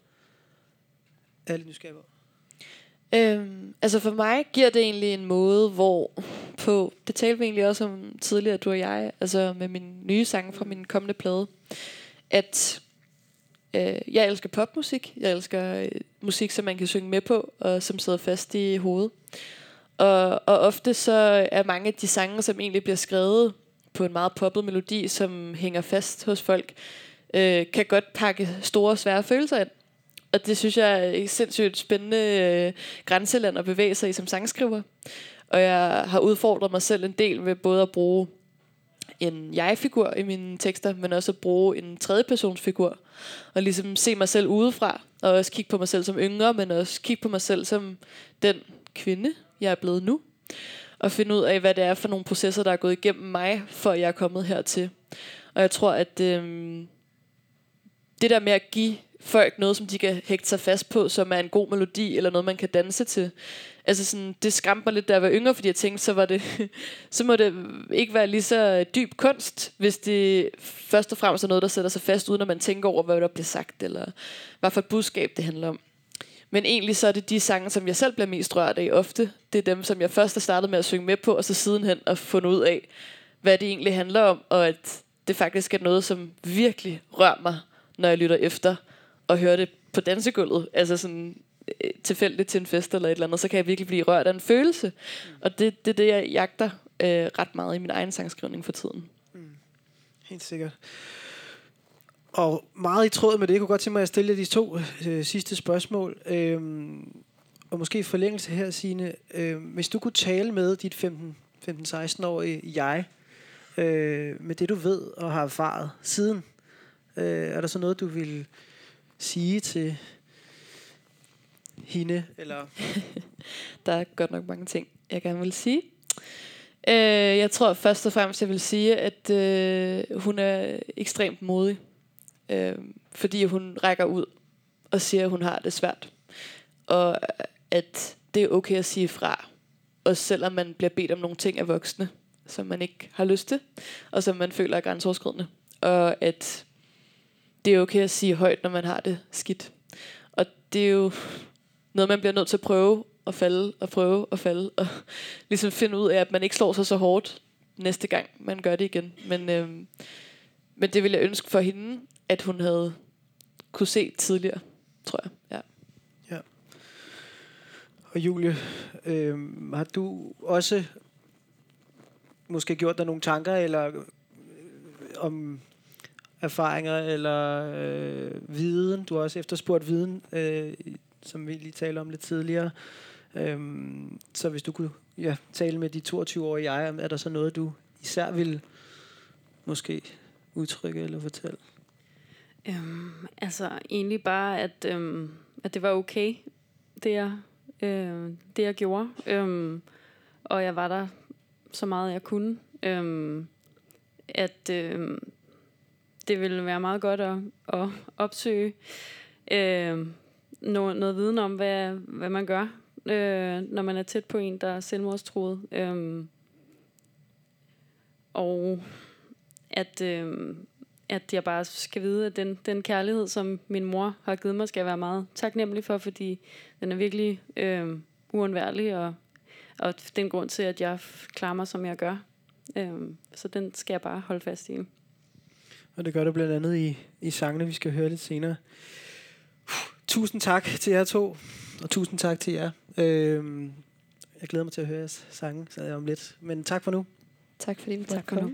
Jeg er lidt nysgerrig på. Øhm, altså for mig giver det egentlig en måde, hvor på, det talte vi egentlig også om tidligere, du og jeg, altså med min nye sang fra min kommende plade, at øh, jeg elsker popmusik, jeg elsker øh, musik, som man kan synge med på, og som sidder fast i hovedet. Og, og ofte så er mange af de sange, som egentlig bliver skrevet på en meget poppet melodi, som hænger fast hos folk, øh, kan godt pakke store, svære følelser ind. Og det synes jeg er et sindssygt spændende øh, grænseland at bevæge sig i som sangskriver. Og jeg har udfordret mig selv en del ved både at bruge en jeg-figur i mine tekster, men også at bruge en tredjepersonsfigur. Og ligesom se mig selv udefra, og også kigge på mig selv som yngre, men også kigge på mig selv som den kvinde, jeg er blevet nu. Og finde ud af, hvad det er for nogle processer, der er gået igennem mig, for jeg er kommet hertil. Og jeg tror, at øhm, det der med at give folk noget, som de kan hægte sig fast på, som er en god melodi, eller noget, man kan danse til. Altså sådan, det skræmte mig lidt, da jeg var yngre, fordi jeg tænkte, så, var det, (laughs) så må det ikke være lige så dyb kunst, hvis det først og fremmest er noget, der sætter sig fast, uden at man tænker over, hvad der bliver sagt, eller hvad for et budskab det handler om. Men egentlig så er det de sange, som jeg selv bliver mest rørt af ofte. Det er dem, som jeg først har startet med at synge med på, og så sidenhen at fundet ud af, hvad det egentlig handler om, og at det faktisk er noget, som virkelig rører mig, når jeg lytter efter og hører det på dansegulvet. Altså sådan øh, tilfældigt til en fest eller et eller andet, så kan jeg virkelig blive rørt af en følelse. Mm. Og det, det er det, jeg jagter øh, ret meget i min egen sangskrivning for tiden. Mm. Helt sikkert. Og meget i tråd med det, jeg kunne godt tænke mig at stille de to øh, sidste spørgsmål. Øhm, og måske i forlængelse her, Signe. Øh, hvis du kunne tale med dit 15-16-årige jeg, øh, med det du ved og har erfaret siden, øh, er der så noget, du vil sige til hende? Eller? (laughs) der er godt nok mange ting, jeg gerne vil sige. Øh, jeg tror først og fremmest, jeg vil sige, at øh, hun er ekstremt modig. Øh, fordi hun rækker ud og siger, at hun har det svært. Og at det er okay at sige fra. Også selvom man bliver bedt om nogle ting af voksne, som man ikke har lyst til, og som man føler er grænseoverskridende. Og at det er okay at sige højt, når man har det skidt. Og det er jo noget, man bliver nødt til at prøve at falde og prøve at falde. Og (laughs) ligesom finde ud af, at man ikke slår sig så hårdt næste gang, man gør det igen. Men, øh, men det ville jeg ønske for hende, at hun havde kunne se tidligere, tror jeg. Ja. ja. Og Julie, øh, har du også måske gjort dig nogle tanker, eller øh, om erfaringer eller øh, viden. Du har også efterspurgt viden, øh, som vi lige talte om lidt tidligere. Øhm, så hvis du kunne ja, tale med de 22-årige jeg, er der så noget, du især vil måske udtrykke eller fortælle? Øhm, altså egentlig bare, at, øhm, at det var okay, det jeg, øh, det jeg gjorde. Øhm, og jeg var der så meget jeg kunne. Øhm, at, øh, det ville være meget godt at, at opsøge øh, noget, noget viden om, hvad, hvad man gør, øh, når man er tæt på en, der er selvmordstruet. Øh, og at, øh, at jeg bare skal vide, at den, den kærlighed, som min mor har givet mig, skal jeg være meget taknemmelig for, fordi den er virkelig øh, uundværlig, og, og den grund til, at jeg klarer mig, som jeg gør. Øh, så den skal jeg bare holde fast i. Og det gør det blandt andet i, i sangene, vi skal høre lidt senere. Tusind tak til jer to, og tusind tak til jer. Øhm, jeg glæder mig til at høre jeres sange, så jeg om lidt. Men tak for nu. Tak fordi vi tak for nu.